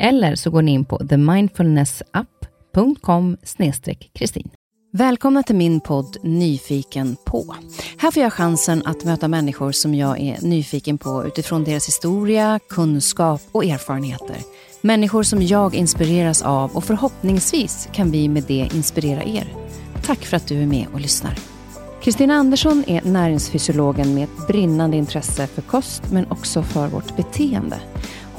Eller så går ni in på themindfulnessapp.com kristin. Välkomna till min podd Nyfiken på. Här får jag chansen att möta människor som jag är nyfiken på utifrån deras historia, kunskap och erfarenheter. Människor som jag inspireras av och förhoppningsvis kan vi med det inspirera er. Tack för att du är med och lyssnar. Kristina Andersson är näringsfysiologen med ett brinnande intresse för kost men också för vårt beteende.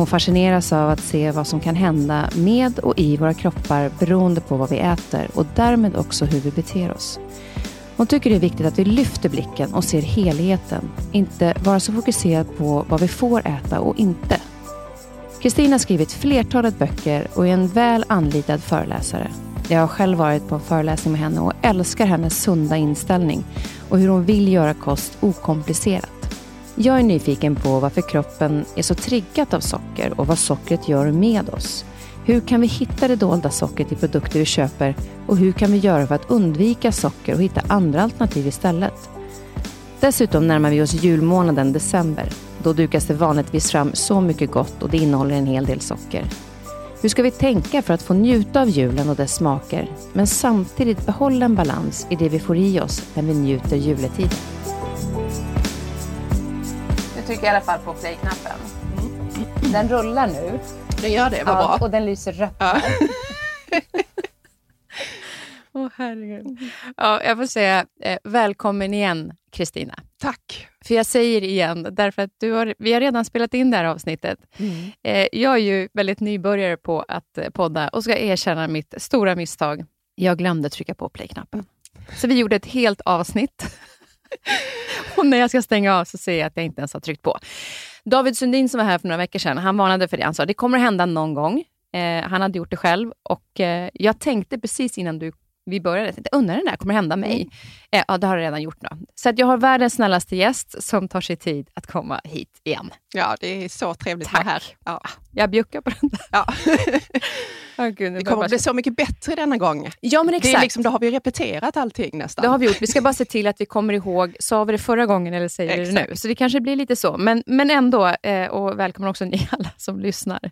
Hon fascineras av att se vad som kan hända med och i våra kroppar beroende på vad vi äter och därmed också hur vi beter oss. Hon tycker det är viktigt att vi lyfter blicken och ser helheten, inte vara så fokuserad på vad vi får äta och inte. Kristina har skrivit flertalet böcker och är en väl anlitad föreläsare. Jag har själv varit på en föreläsning med henne och älskar hennes sunda inställning och hur hon vill göra kost okomplicerat. Jag är nyfiken på varför kroppen är så triggat av socker och vad sockret gör med oss. Hur kan vi hitta det dolda sockret i produkter vi köper och hur kan vi göra för att undvika socker och hitta andra alternativ istället? Dessutom närmar vi oss julmånaden december. Då dukas det vanligtvis fram så mycket gott och det innehåller en hel del socker. Hur ska vi tänka för att få njuta av julen och dess smaker, men samtidigt behålla en balans i det vi får i oss när vi njuter juletiden? Trycker i alla fall på play-knappen. Mm. Den rullar nu. Den gör det, vad ja, bra. Och den lyser rött ja. Åh oh, herregud. Ja, jag får säga eh, välkommen igen, Kristina. Tack. För jag säger igen, därför att du har, vi har redan spelat in det här avsnittet. Mm. Eh, jag är ju väldigt nybörjare på att eh, podda och ska erkänna mitt stora misstag. Jag glömde trycka på play-knappen. Så vi gjorde ett helt avsnitt och när jag ska stänga av så ser jag att jag inte ens har tryckt på. David Sundin som var här för några veckor sedan, han varnade för det. Han sa det kommer att hända någon gång. Eh, han hade gjort det själv och eh, jag tänkte precis innan du, vi började, jag undrar den där kommer hända mig? Mm. Eh, ja, det har det redan gjort nu. Så att jag har världens snällaste gäst som tar sig tid att komma hit igen. Ja, det är så trevligt att vara här. Ja. Jag bjuckar på den där. Ja. Oh, Gud, det kommer att bli så mycket bättre denna gång. Ja, men exakt. Det är liksom, då har vi repeterat allting nästan. Det har vi gjort. Vi ska bara se till att vi kommer ihåg, sa vi det förra gången eller säger vi det nu? Så det kanske blir lite så. Men, men ändå, eh, och välkommen också ni alla som lyssnar.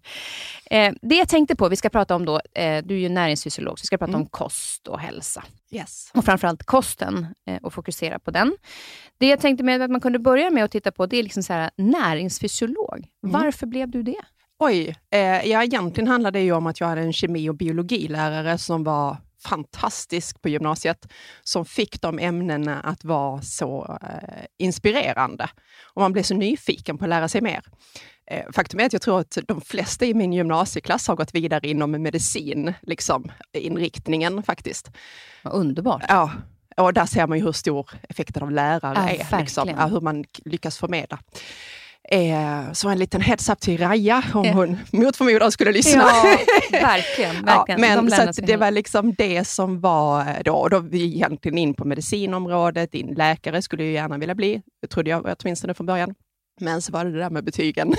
Eh, det jag tänkte på, vi ska prata om då, eh, du är ju näringsfysiolog, så vi ska prata mm. om kost och hälsa. Yes. Och framförallt kosten eh, och fokusera på den. Det jag tänkte med att man kunde börja med att titta på, det är liksom så här, näringsfysiolog. Mm. Varför blev du det? Oj, eh, ja egentligen handlade det ju om att jag hade en kemi och biologilärare som var fantastisk på gymnasiet, som fick de ämnena att vara så eh, inspirerande. Och man blev så nyfiken på att lära sig mer. Eh, faktum är att jag tror att de flesta i min gymnasieklass har gått vidare inom medicin, liksom, inriktningen faktiskt. Vad underbart. Ja, och där ser man ju hur stor effekten av lärare ja, är, liksom, hur man lyckas förmedla. Eh, så en liten heads up till Raja om ja. hon mot förmodan skulle lyssna. Ja, verkligen. verkligen. Ja, men så det var liksom det som var då. Och då vi egentligen in på medicinområdet. Din läkare skulle jag gärna vilja bli, det trodde jag åtminstone från början. Men så var det det där med betygen.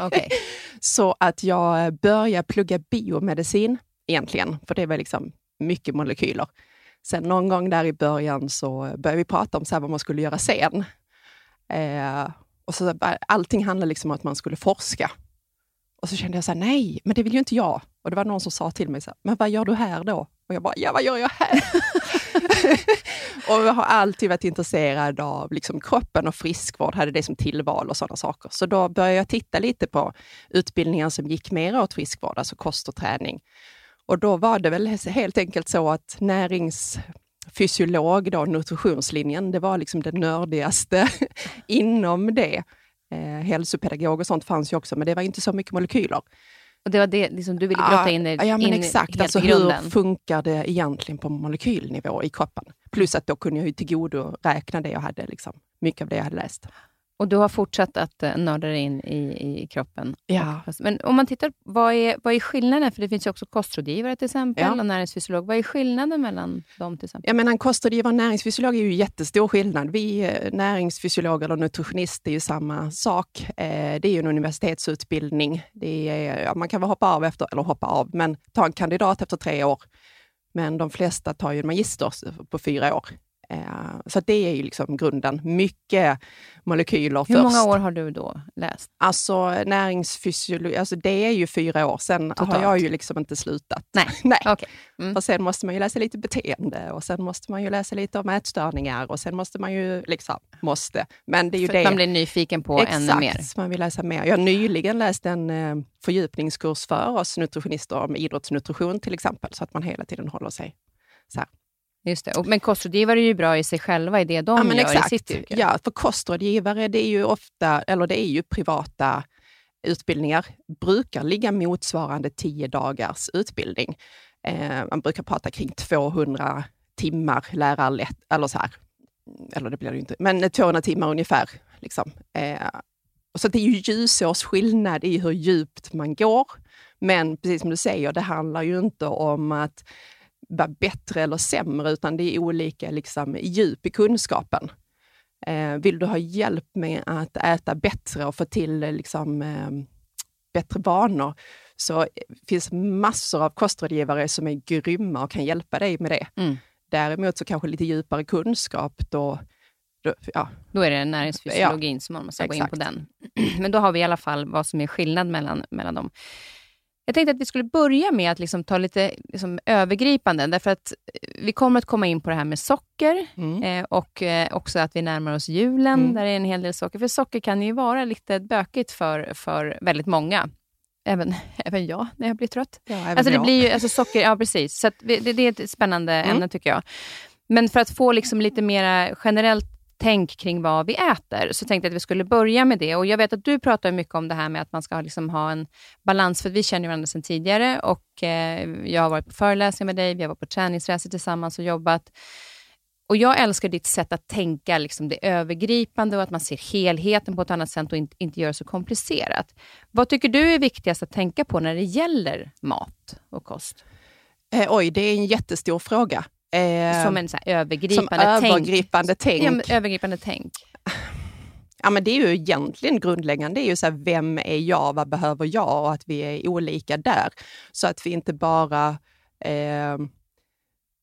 Okay. så att jag började plugga biomedicin egentligen, för det var liksom mycket molekyler. Sen någon gång där i början så började vi prata om så vad man skulle göra sen. Eh, och så, allting handlade liksom om att man skulle forska. Och så kände jag så här, nej, men det vill ju inte jag. Och det var någon som sa till mig, så här, men vad gör du här då? Och jag bara, ja vad gör jag här? och jag har alltid varit intresserad av liksom kroppen och friskvård, hade det som tillval och sådana saker. Så då började jag titta lite på utbildningar som gick mer åt friskvård, alltså kost och träning. Och då var det väl helt enkelt så att närings näringsfysiolog, då, nutritionslinjen, det var liksom det nördigaste inom det. Eh, hälsopedagog och sånt fanns ju också, men det var inte så mycket molekyler. Och det var det liksom, du ville grotta in det Ja, men in exakt. Alltså, i hur funkar det egentligen på molekylnivå i kroppen? Plus att då kunde jag ju tillgodoräkna det jag hade, liksom, mycket av det jag hade läst. Och du har fortsatt att uh, nörda dig in i, i kroppen. Ja. Men om man tittar, vad är, vad är skillnaden? För det finns ju också kostrådgivare till exempel Ja. och näringsfysiolog. Vad är skillnaden mellan dem till exempel? Jag menar, en kostrådgivare och näringsfysiolog är ju jättestor skillnad. Vi eh, näringsfysiologer eller nutritionist är ju samma sak. Eh, Det är ju en universitetsutbildning. Det är, ja, man kan väl hoppa av efter, eller hoppa av, men ta en kandidat efter tre år. Men de flesta tar ju en magister på fyra år. Eh, Så det är ju liksom grunden. Mycket molekyler Hur först. många år har du då läst? Alltså näringsfysiologi, alltså det är ju fyra år. Sen Totalt. har jag ju liksom inte slutat. Nej. Nej. Okej. Mm. För sen måste man ju läsa lite beteende och sen måste man ju läsa lite om ätstörningar och sen måste man ju, liksom, måste. Men det är ju För det. Man blir nyfiken på Exakt, ännu mer. man vill läsa mer. Jag har nyligen läst en eh, fördjupningskurs för oss nutritionister om idrottsnutrition till exempel, så att man hela tiden håller sig så här. Just det. Och, men kostrådgivare är ju bra i sig själva i det de Ja, men gör exakt. i sitt yrke. Ja, för kostrådgivare, det är ju ofta, eller det är ju privata utbildningar, brukar ligga motsvarande 10 dagars utbildning. Eh, man brukar prata kring 200 timmar lärarlätt, eller så här, eller det blir det ju inte, men 200 timmar ungefär. Liksom. Eh, så det är ju ljusårs skillnad i hur djupt man går. Men precis som du säger, det handlar ju inte om att vara bättre eller sämre, utan det är olika liksom, djup i kunskapen. Eh, vill du ha hjälp med att äta bättre och få till eh, liksom, eh, bättre vanor, så finns massor av kostrådgivare som är grymma och kan hjälpa dig med det. Mm. Däremot så kanske lite djupare kunskap, då, då ja, Då är det näringsfysiologin som man måste gå in på exakt. den. Men då har vi i alla fall vad som är skillnad mellan, mellan dem. Jag tänkte att vi skulle börja med att liksom ta lite liksom, övergripande, därför att eh, vi kommer att komma in på det här med socker mm. eh, och eh, också att vi närmar oss julen, Mm. där det är en hel del socker. För socker kan ju vara lite bökigt för, för väldigt många. Även, även jag, när jag blir trött. ja, Alltså det jag. blir ju, alltså socker, ja precis. Så vi- det, det är ett spännande Mm. ämne tycker jag. Men för att få liksom lite mer generellt tänk kring vad vi äter, så tänkte jag att vi skulle börja med det. Och Jag vet att du pratar mycket om det här med att man ska liksom ha en balans, för vi känner varandra sedan tidigare och eh, jag har varit på föreläsningar med dig, vi har varit på träningsresor tillsammans och jobbat. Och Jag älskar ditt sätt att tänka liksom det övergripande och att man ser helheten på ett annat sätt och inte, inte gör det så komplicerat. Vad tycker du är viktigast att tänka på när det gäller mat och kost? Eh, oj, det är en jättestor fråga. Eh, Som en så här som övergripande tänk. övergripande tänk. Ja, övergripande tänk. Ja, men det är ju egentligen grundläggande. Det är ju så här, vem är jag? Vad behöver jag? Och att vi är olika där. Så att vi inte bara... Eh,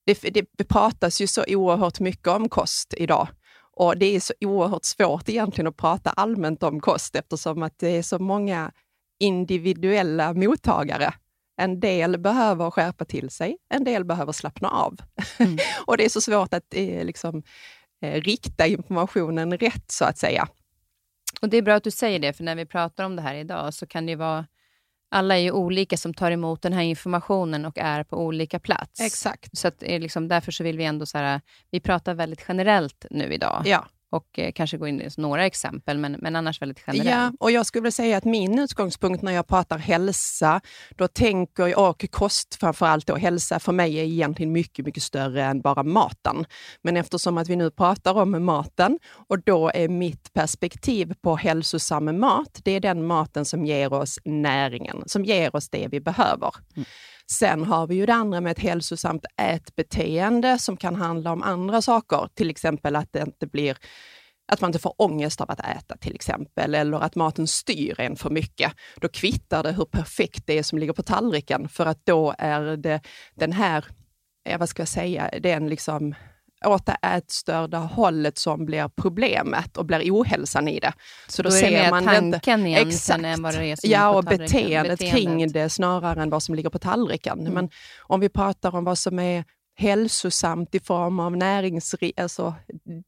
det, det, det pratas ju så oerhört mycket om kost idag. Och det är så oerhört svårt egentligen att prata allmänt om kost eftersom att det är så många individuella mottagare. En del behöver skärpa till sig, en del behöver slappna av. Mm. och det är så svårt att eh, liksom, eh, rikta informationen rätt, så att säga. Och Det är bra att du säger det, för när vi pratar om det här idag så kan det ju vara... Alla är ju olika som tar emot den här informationen och är på olika plats. Exakt. Så att, är liksom, därför så vill vi ändå... Så här, vi pratar väldigt generellt nu idag Ja. Och eh, kanske gå in i några exempel, men, men annars väldigt generellt. Ja, och jag skulle vilja säga att min utgångspunkt när jag pratar hälsa, då tänker jag, och kost framförallt då, hälsa för mig är egentligen mycket, mycket större än bara maten. Men eftersom att vi nu pratar om maten och då är mitt perspektiv på hälsosam mat, det är den maten som ger oss näringen, som ger oss det vi behöver. Sen har vi ju det andra med ett hälsosamt ätbeteende som kan handla om andra saker, till exempel att det inte blir att man inte får ångest av att äta till exempel, eller att maten styr en för mycket. Då kvittar det hur perfekt det är som ligger på tallriken, för att då är det den här, vad ska jag säga, den liksom åt det ätstörda hållet som blir problemet och blir ohälsan i det. Så då, Då är det ser mer man det inte. tanken egentligen Exakt. än vad det är som Ja, är och tallriken. beteendet, kring det snarare än vad som ligger på tallriken. Mm. Men om vi pratar om vad som är hälsosamt i form av näringsrik, alltså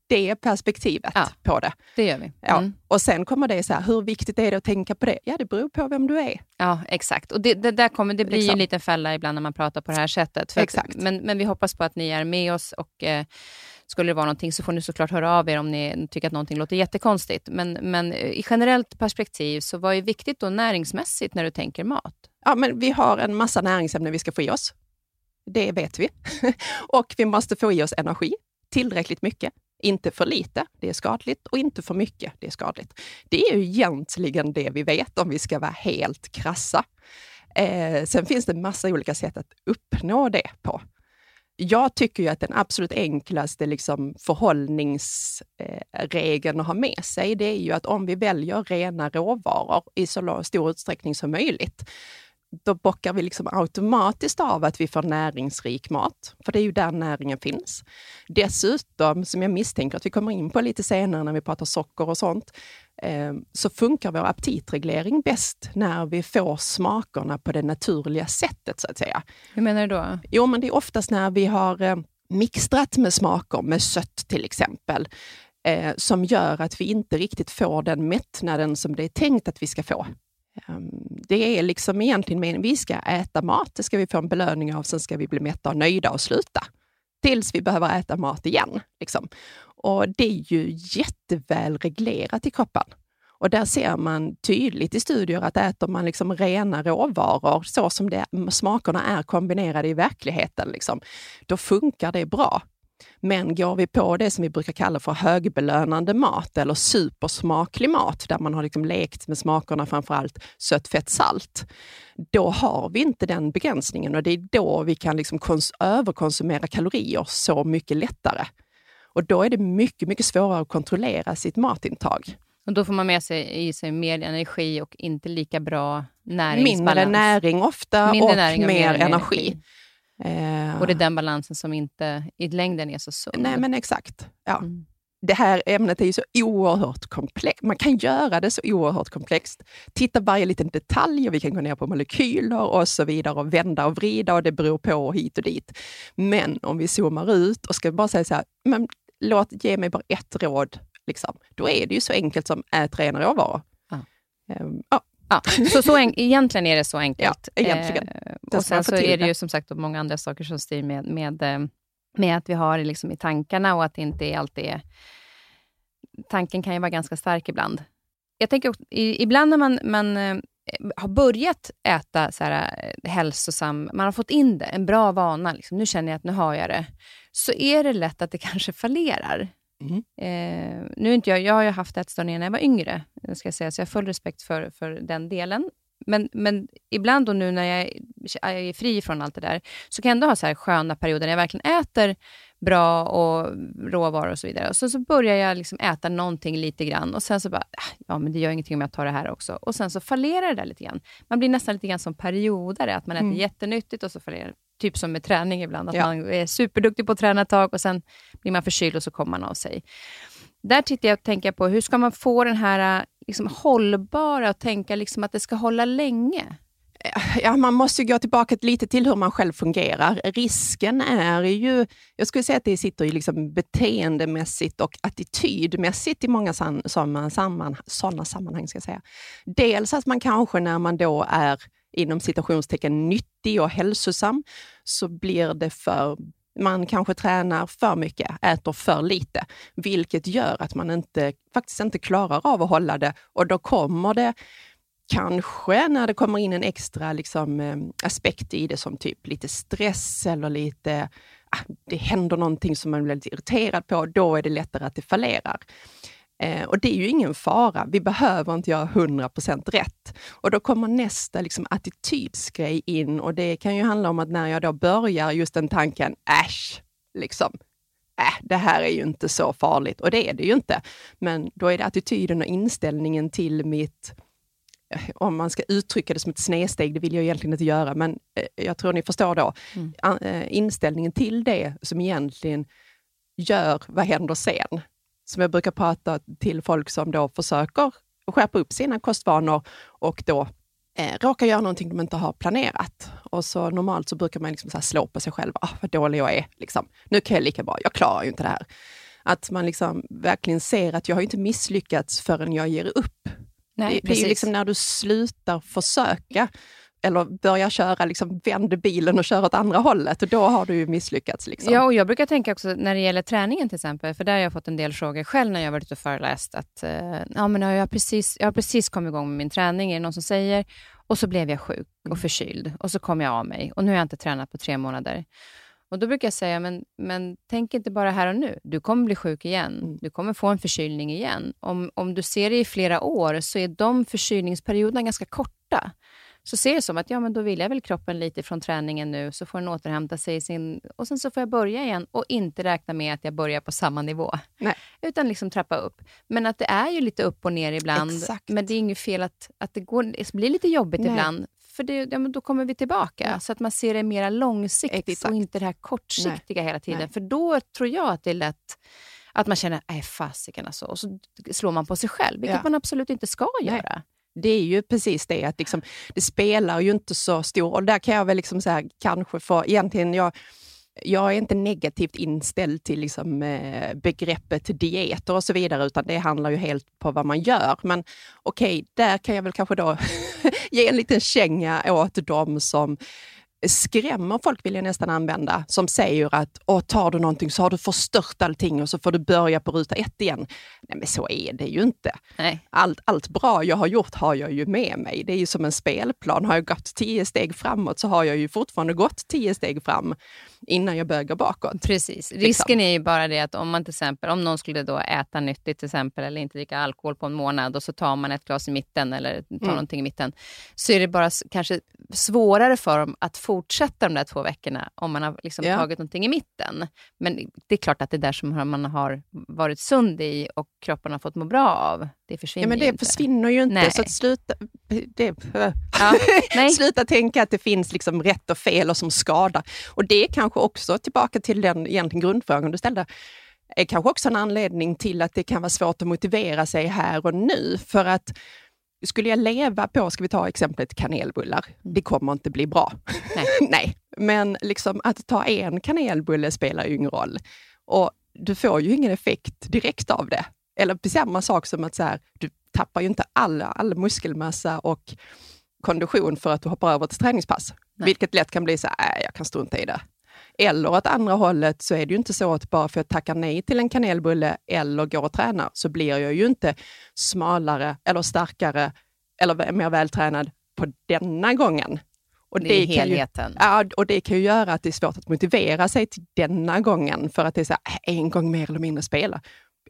det perspektivet ja, på det. Det gör vi. Mm. Ja. Och sen kommer det så här, hur viktigt är det att tänka på det? Ja, det beror på vem du är. Ja, exakt. Och det, det där kommer, det blir liksom. ju en liten fälla ibland när man pratar på det här sättet. exakt. Att, men, men vi hoppas på att ni är med oss och eh, skulle det vara någonting så får ni såklart höra av er om ni tycker att någonting låter jättekonstigt. Men, men i generellt perspektiv, så vad är viktigt då näringsmässigt när du tänker mat? Ja, men vi har en massa näringsämnen vi ska få i oss. Det vet vi. och vi måste få i oss energi, tillräckligt mycket. Inte för lite, det är skadligt, och inte för mycket, det är skadligt. Det är ju egentligen det vi vet om vi ska vara helt krassa. Eh, sen finns det massa olika sätt att uppnå det på. Jag tycker ju att den absolut enklaste liksom förhållningsregeln att ha med sig, det är ju att om vi väljer rena råvaror i så stor utsträckning som möjligt, då bockar vi liksom automatiskt av att vi får näringsrik mat, för det är ju där näringen finns. Dessutom, som jag misstänker att vi kommer in på lite senare när vi pratar socker och sånt, eh, så funkar vår aptitreglering bäst när vi får smakerna på det naturliga sättet, så att säga. Hur menar du då? Jo, men det är oftast när vi har eh, mixtrat med smaker, med sött till exempel, eh, som gör att vi inte riktigt får den mättnaden som det är tänkt att vi ska få. Ehm, det är liksom egentligen meningen, vi ska äta mat, det ska vi få en belöning av, sen ska vi bli mätta och nöjda och sluta. Tills vi behöver äta mat igen. Liksom. Och det är ju jätteväl reglerat i kroppen. Och där ser man tydligt i studier att äter man liksom rena råvaror, så som det, smakerna är kombinerade i verkligheten, liksom, då funkar det bra. Men går vi på det som vi brukar kalla för högbelönande mat eller supersmaklig mat, där man har liksom lekt med smakerna framförallt sött, fett, salt, då har vi inte den begränsningen och det är då vi kan liksom överkonsumera kalorier så mycket lättare. Och då är det mycket, mycket svårare att kontrollera sitt matintag. Och då får man med sig i sig mer energi och inte lika bra näringsbalans. Mindre näring ofta Mindre och näring och mer, mer energi. energi. Eh, och det är den balansen som inte i längden är så sund. Nej, men exakt. Ja. Mm. Det här ämnet är ju så oerhört komplext. Man kan göra det så oerhört komplext. Titta varje liten detalj och vi kan gå ner på molekyler och så vidare och vända och vrida och det beror på hit och dit. Men om vi zoomar ut och ska bara säga så här, men låt, ge mig bara ett råd, liksom. då är det ju så enkelt som ät rena råvaror. Ja. Um, ja, Ja, så, så en, egentligen är det så enkelt. Ja, egentligen. Eh, och sen så är det ju som sagt många andra saker som styr med, med, eh, med att vi har det liksom i tankarna och att det inte alltid är... Tanken kan ju vara ganska stark ibland. Jag tänker också, ibland när man, man eh, har börjat äta så här, eh, hälsosam, man har fått in det, en bra vana, liksom, nu känner jag att nu har jag det, så är det lätt att det kanske fallerar. Mm. Eh, nu inte jag, jag har ju haft ätstörningar när jag var yngre, ska jag säga, så jag har full respekt för, för den delen. Men, men ibland då nu när jag, är fri från allt det där, så kan jag ändå ha så här sköna perioder när jag verkligen äter bra och råvaror och så vidare. Och så, så börjar jag liksom äta någonting lite grann och sen så bara, ah, ja men det gör ingenting om jag tar det här också. Och sen så fallerar det där lite grann. Man blir nästan lite grann som periodare, att man äter mm. jättenyttigt och så fallerar typ som med träning ibland, att ja. man är superduktig på att träna ett tag och sen blir man förkyld och så kommer man av sig. Där tittar jag och tänker på, hur ska man få den här liksom, hållbara och tänka liksom, att det ska hålla länge? Eh, ja, man måste gå tillbaka lite till hur man själv fungerar. Risken är ju, jag skulle säga att det sitter ju liksom beteendemässigt och attitydmässigt i många sådana sammanhang, sammanhang. Ska jag säga. Dels att man kanske när man då är inom citationstecken nyttig och hälsosam, så blir det för man kanske tränar för mycket, äter för lite, vilket gör att man inte, faktiskt inte klarar av att hålla det och då kommer det kanske när det kommer in en extra liksom, eh, aspekt i det som typ lite stress eller lite, ah, det händer någonting som man blir lite irriterad på, då är det lättare att det fallerar. Eh, och det är ju ingen fara. Vi behöver inte göra 100% rätt. Och då kommer nästa liksom, attitydsgrej in och det kan ju handla om att när jag då börjar just den tanken, äsch, liksom, äh, det här är ju inte så farligt. Och det är det ju inte. Men då är det attityden och inställningen till mitt eh, om man ska uttrycka det som ett snedsteg, det vill jag egentligen inte göra, men eh, jag tror ni förstår då. Mm. Eh, inställningen till det som egentligen gör, vad händer sen? Som jag brukar prata till folk som då försöker skärpa upp sina kostvanor och då eh, råkar göra någonting de inte har planerat. Och så normalt så brukar man liksom så slå på sig själv. Ah, vad dålig jag är. Liksom. Nu kan jag lika bra, jag klarar ju inte det här. Att man liksom verkligen ser att jag har inte misslyckats förrän jag ger upp. Nej, det, det är ju liksom när du slutar försöka eller börjar köra, liksom, vänder bilen och kör åt andra hållet, och då har du ju misslyckats. Liksom. Ja, och jag brukar tänka också när det gäller träningen till exempel, för där har jag fått en del frågor själv när jag varit ute och föreläst, att eh, ja, men jag, har precis, jag har precis kommit igång med min träning, är det någon som säger, och så blev jag sjuk och mm. förkyld och så kom jag av mig och nu har jag inte tränat på tre månader. Och Då brukar jag säga, men, men tänk inte bara här och nu. Du kommer bli sjuk igen. Mm. Du kommer få en förkylning igen. Om, om du ser det i flera år så är de förkylningsperioderna ganska korta så ser det som att ja, men då vill jag väl kroppen lite från träningen nu, så får den återhämta sig sin, och sen så får jag börja igen och inte räkna med att jag börjar på samma nivå. Nej. Utan liksom trappa upp. Men att det är ju lite upp och ner ibland. Exakt. Men det är inget fel att, att det, går, det blir lite jobbigt Nej. ibland. För det, ja, då kommer vi tillbaka, ja. så att man ser det mer långsiktigt Exakt. och inte det här kortsiktiga Nej. hela tiden. För då tror jag att det är lätt att man känner, nej fasiken alltså. Och så slår man på sig själv, vilket ja. man absolut inte ska göra det är ju precis det, att liksom, det spelar ju inte så stor roll. Där kan jag väl liksom så här, kanske få, egentligen, jag, jag är inte negativt inställd till liksom, eh, begreppet dieter och så vidare, utan det handlar ju helt på vad man gör. Men okej, okay, där kan jag väl kanske då ge en liten känga åt dem som skrämmer folk, vill jag nästan använda, som säger att Åh, tar du någonting så har du förstört allting och så får du börja på ruta ett igen. Nej, men så är det ju inte. Nej. Allt, allt bra jag har gjort har jag ju med mig. Det är ju som en spelplan. Har jag gått tio steg framåt så har jag ju fortfarande gått tio steg fram innan jag börjar gå bakåt. Precis. Liksom. Risken är ju bara det att om man till exempel, om någon skulle då äta nyttigt till exempel eller inte dricka alkohol på en månad och så tar man ett glas i mitten eller tar mm. någonting i mitten, så är det bara kanske svårare för dem att fortsätta de där två veckorna om man har liksom ja. tagit någonting i mitten. Men det är klart att det där som man har varit sund i och kroppen har fått må bra av, det försvinner ja, men det ju inte. försvinner ju inte. Nej. Så att sluta, det, ja, sluta tänka att det finns liksom rätt och fel och som skadar. Och det är kanske också, tillbaka till den egentligen grundfrågan du ställde, är kanske också en anledning till att det kan vara svårt att motivera sig här och nu. För att skulle jag leva på, ska vi ta exemplet kanelbullar, mm. det kommer inte bli bra. Nej. Nej. Men liksom att ta en kanelbulle spelar ju ingen roll. Och du får ju ingen effekt direkt av det. Eller samma sak som att så här, du tappar ju inte all, all muskelmassa och kondition för att du hoppar över ett träningspass. Nej. Vilket lätt kan bli så här, äh, jag kan strunta i det. Eller åt andra hållet så är det ju inte så att bara för att jag tackar nej till en kanelbulle eller går och tränar så blir jag ju inte smalare eller starkare eller mer vältränad på denna gången. Och det, det är helheten. Ju, ja, och det kan ju göra att det är svårt att motivera sig till denna gången för att det är så här, äh, en gång mer eller mindre spela.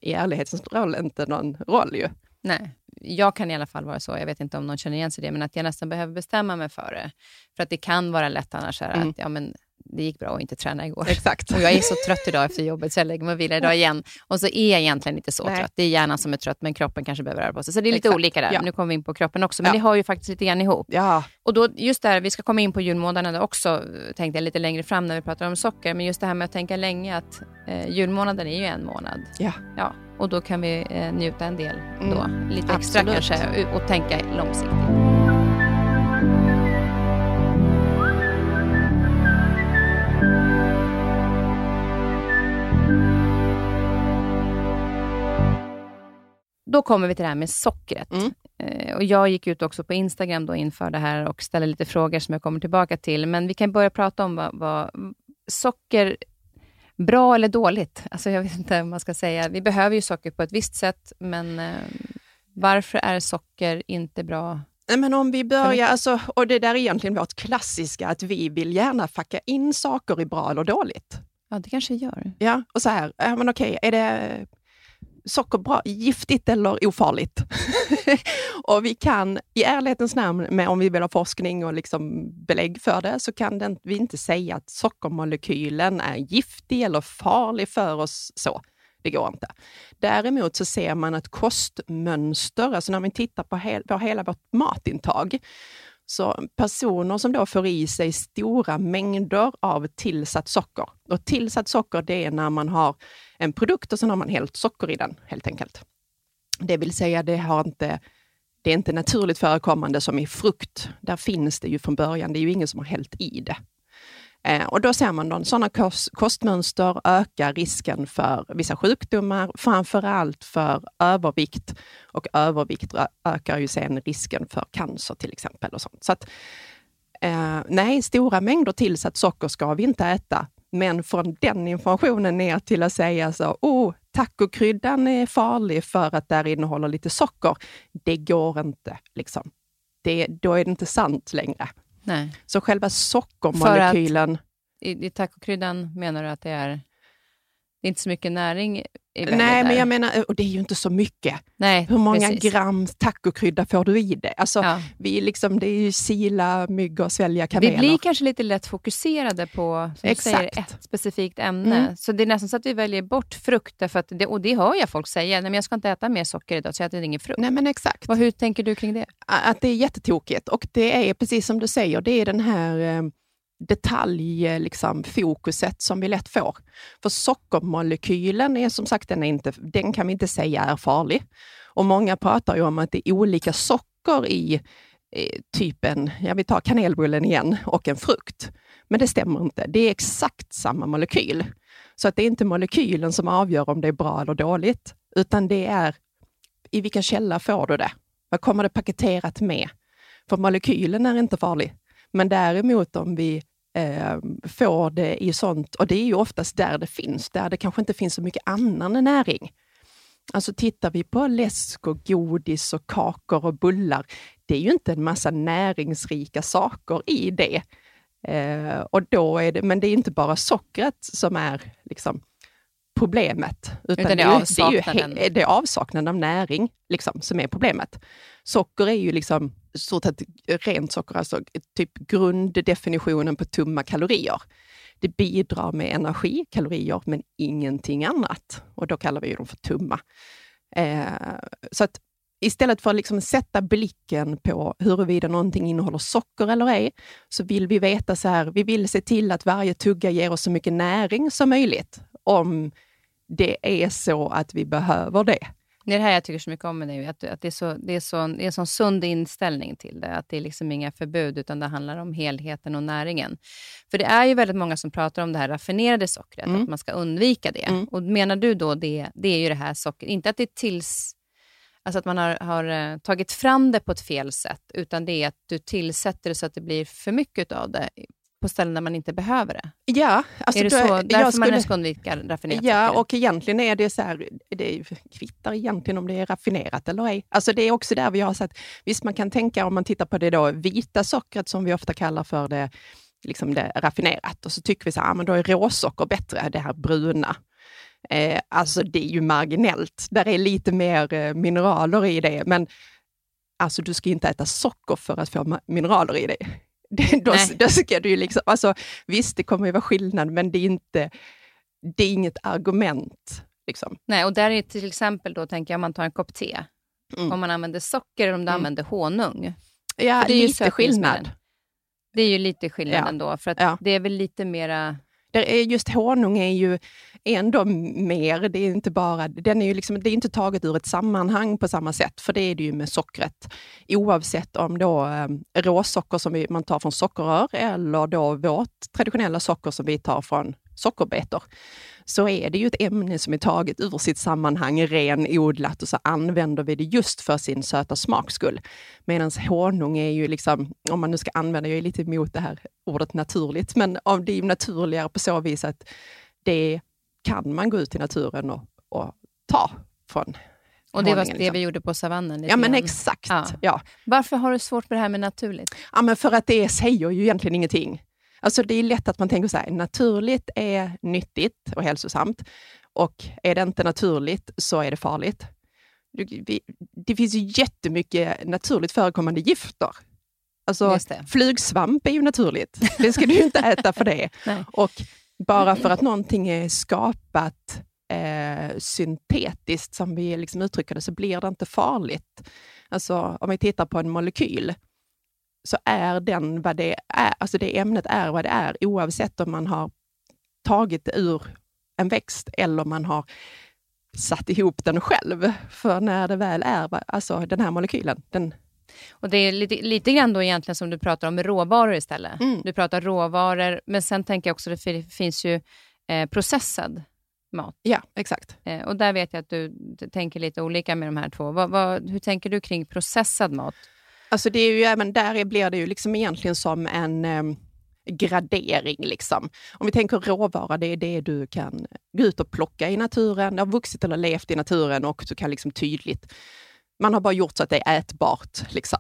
I ärlighetens roll inte någon roll ju. Nej, jag kan i alla fall vara så. Jag vet inte om någon känner igen sig i det, men att jag nästan behöver bestämma mig för det. För att det kan vara lätt annars mm. att ja, men det gick bra att inte träna igår. Exakt. Och jag är så trött idag efter jobbet så jag lägger mig och vilar idag igen. Och så är jag egentligen inte så Nej. trött. Det är hjärnan som är trött men kroppen kanske behöver röra på sig. Så det är lite Exakt. olika där. Ja. Nu kommer vi in på kroppen också, men ja. det har ju faktiskt lite grann ihop. Ja. Och då, just där, vi ska komma in på julmånaderna också, tänkte jag lite längre fram när vi pratar om socker. Men just det här med att tänka länge att eh, julmånaden är ju en månad. Ja. ja. Och då kan vi eh, njuta en del då. Mm. Lite extra Absolut. kanske och tänka långsiktigt. Då kommer vi till det här med sockret. Mm. Eh, och jag gick ut också på Instagram då inför det här och ställde lite frågor som jag kommer tillbaka till. Men vi kan börja prata om vad, vad socker, bra eller dåligt? Alltså jag vet inte vad man ska säga. Vi behöver ju socker på ett visst sätt, men eh, varför är socker inte bra men om vi börjar, alltså, och det där är egentligen vårt klassiska, att vi vill gärna facka in saker i bra eller dåligt. Ja, det kanske gör. Ja, och så här, ja, men okej, är det socker bra, giftigt eller ofarligt? och vi kan i ärlighetens namn, med, om vi vill ha forskning och liksom belägg för det, så kan den, vi inte säga att sockermolekylen är giftig eller farlig för oss. så. Det går inte. Däremot så ser man ett kostmönster, alltså när vi tittar på, hel, på hela vårt matintag, så personer som då får i sig stora mängder av tillsatt socker. Och tillsatt socker, det är när man har en produkt och sen har man helt socker i den, helt enkelt. Det vill säga, det har inte Det är inte naturligt förekommande som i frukt. Där finns det ju från början. Det är ju ingen som har hällt i det. Eh, och då ser man att sådana kost, kostmönster ökar risken för vissa sjukdomar, framför allt för övervikt. Och övervikt ökar ju sen risken för cancer till exempel. och sånt. Så att, eh, nej, stora mängder tillsatt socker ska vi inte äta. Men från den informationen ner till att säga så, oh, tacokryddan är farlig för att där innehåller lite socker. Det går inte. Liksom. Det, då är det inte sant längre. Nej. Så själva sockermolekylen... Att, I, i tacokryddan menar du att det är, det är inte så mycket näring Nej, men jag menar, och det är ju inte så mycket. Nej, Hur många precis. gram tacokrydda får du i det? Alltså, ja. vi liksom, det är ju sila mygg och svälja kameler. Vi blir kanske lite lätt fokuserade på som säger, ett specifikt ämne. Mm. Så det är nästan så att vi väljer bort frukt, för att det, och det hör jag folk säga. Nej, men jag ska inte äta mer socker idag, så jag äter ingen frukt. Nej, men exakt. Och hur tänker du kring det? Att det är jättetokigt. Och det är precis som du säger, det är den här eh, detaljfokuset liksom, som vi lätt får. För sockermolekylen är som sagt, den, är inte, den kan vi inte säga är farlig. Och många pratar ju om att det är olika socker i eh, typen, ja vi tar kanelbullen igen, och en frukt. Men det stämmer inte. Det är exakt samma molekyl. Så att det är inte molekylen som avgör om det är bra eller dåligt, utan det är i vilken källa får du det? Vad kommer det paketerat med? För molekylen är inte farlig. Men däremot om vi eh, får det i sånt, och det är ju oftast där det finns, där det kanske inte finns så mycket annan näring. Alltså tittar vi på läsk och godis och kakor och bullar, det är ju inte en massa näringsrika saker i det. Eh, och då är det men det är inte bara sockret som är liksom, problemet. Utan, utan det, är avsaknaden. Det är, det är avsaknaden av näring liksom, som är problemet. Socker är ju liksom stort sett rent socker, alltså typ grunddefinitionen på tumma kalorier. Det bidrar med energi, kalorier, men ingenting annat. Och då kallar vi dem för tumma. Eh, så att istället för att liksom sätta blicken på huruvida någonting innehåller socker eller ej, så vill vi veta så här, vi vill se till att varje tugga ger oss så mycket näring som möjligt, om det är så att vi behöver det. Det är det här jag tycker så mycket om med dig, att, att det, är så, det, är så, det är en sån sund inställning till det. Att det är liksom inga förbud, utan det handlar om helheten och näringen. För det är ju väldigt många som pratar om det här raffinerade sockret, mm. att man ska undvika det. Mm. Och menar du då det, det är ju det här sockret, inte att det är tills... Alltså att man har, har uh, tagit fram det på ett fel sätt, utan det är att du tillsätter det så att det blir för mycket av det på ställen där man inte behöver det? Ja. Alltså är det så, därför skulle, man ska undvika raffinerat Ja, och egentligen är det så här, det kvittar egentligen om det är raffinerat eller ej. Alltså det är också där vi har sett, visst man kan tänka om man tittar på det då vita sockret som vi ofta kallar för det, liksom det raffinerat och så tycker vi så här, men då är råsocker bättre, det här bruna. Eh, alltså det är ju marginellt. Där är lite mer eh, mineraler i det, men alltså du ska inte äta socker för att få mineraler i det. då, då ska du ju liksom, alltså, visst, det kommer ju vara skillnad, men det är, inte, det är inget argument. Liksom. Nej, och där är till exempel, då tänker jag, om man tar en kopp te, mm. om man använder socker eller om du mm. använder honung. Ja, det är lite skillnad. Det är ju lite skillnad ja. ändå, för att ja. det är väl lite mera just honung är ju ändå mer, det är inte bara, den är ju liksom, det är inte taget ur ett sammanhang på samma sätt, för det är det ju med sockret. Oavsett om då eh, råsocker som vi, man tar från sockerrör eller då vårt traditionella socker som vi tar från sockerbetor, så är det ju ett ämne som är taget ur sitt sammanhang, renodlat och så använder vi det just för sin söta smaks skull. Medan honung är ju liksom, om man nu ska använda, jag är lite emot det här ordet naturligt, men det är ju naturligare på så vis att det kan man gå ut i naturen och, och ta från och det var det liksom. vi gjorde på savannen? Ja, men exakt. Ja. ja. Varför har du svårt med det här med naturligt? Ja, men för att det säger ju egentligen ingenting. Alltså det är lätt att man tänker så här, naturligt är nyttigt och hälsosamt och är det inte naturligt så är det farligt. Det finns ju jättemycket naturligt förekommande gifter. Alltså flugsvamp är ju naturligt. Det ska du ju inte äta för det. och bara för att någonting är skapat eh, syntetiskt, som vi liksom uttrycker det, så blir det inte farligt. Alltså om vi tittar på en molekyl, så är den vad det är, alltså det ämnet är vad det är, oavsett om man har tagit det ur en växt eller man har satt ihop den själv. För när det väl är, alltså den här molekylen, den och Det är lite, lite grann då egentligen som du pratar om råvaror istället. Mm. Du pratar råvaror, men sen tänker jag också att det finns ju eh, processad mat. Ja, exakt. Eh, och där vet jag att du tänker lite olika med de här två. Vad, vad, hur tänker du kring processad mat? Alltså det är ju även där blir det ju liksom egentligen som en eh, gradering. Liksom. Om vi tänker råvara, det är det du kan gå ut och plocka i naturen, det har vuxit eller levt i naturen och du kan liksom tydligt, man har bara gjort så att det är ätbart. Liksom.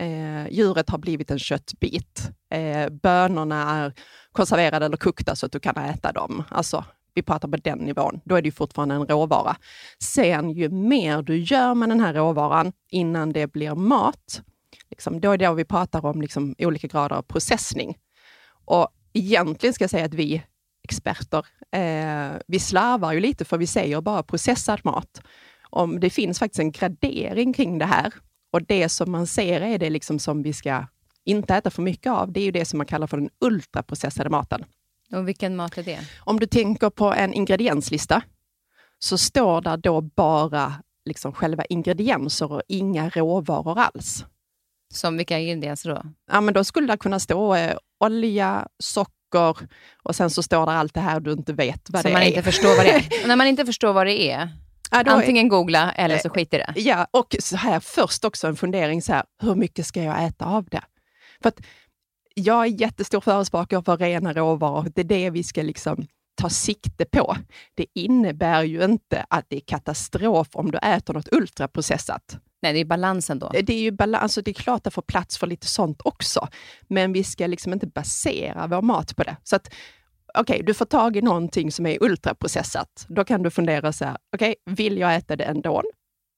Eh, djuret har blivit en köttbit. Eh, bönorna är konserverade eller kokta så att du kan äta dem. Alltså, vi pratar på den nivån, då är det ju fortfarande en råvara. Sen ju mer du gör med den här råvaran innan det blir mat, liksom, då är det då vi pratar om liksom, olika grader av processning. Och egentligen ska jag säga att vi experter, eh, vi slarvar ju lite för vi säger bara processad mat. Om det finns faktiskt en gradering kring det här och det som man ser är det liksom som vi ska inte äta för mycket av. Det är ju det som man kallar för den ultraprocessade maten. Och vilken mat är det? Om du tänker på en ingredienslista, så står där då bara liksom själva ingredienser och inga råvaror alls. Som vilka ingredienser då? Ja, men då skulle det kunna stå eh, olja, socker och sen så står det allt det här du inte vet vad så det man är. Inte förstår vad det är. När man inte förstår vad det är, ja, antingen är, googla eller så skit i det. Ja, och så här först också en fundering, så här, hur mycket ska jag äta av det? För att jag är jättestor förespråkare för rena råvaror. Det är det vi ska liksom ta sikte på. Det innebär ju inte att det är katastrof om du äter något ultraprocessat. Nej, det är balansen då. Det är ju balans, alltså det är klart att få plats för lite sånt också, men vi ska liksom inte basera vår mat på det. Så att, okej, okay, du får tag i någonting som är ultraprocessat. Då kan du fundera så här, okej, okay, vill jag äta det ändå?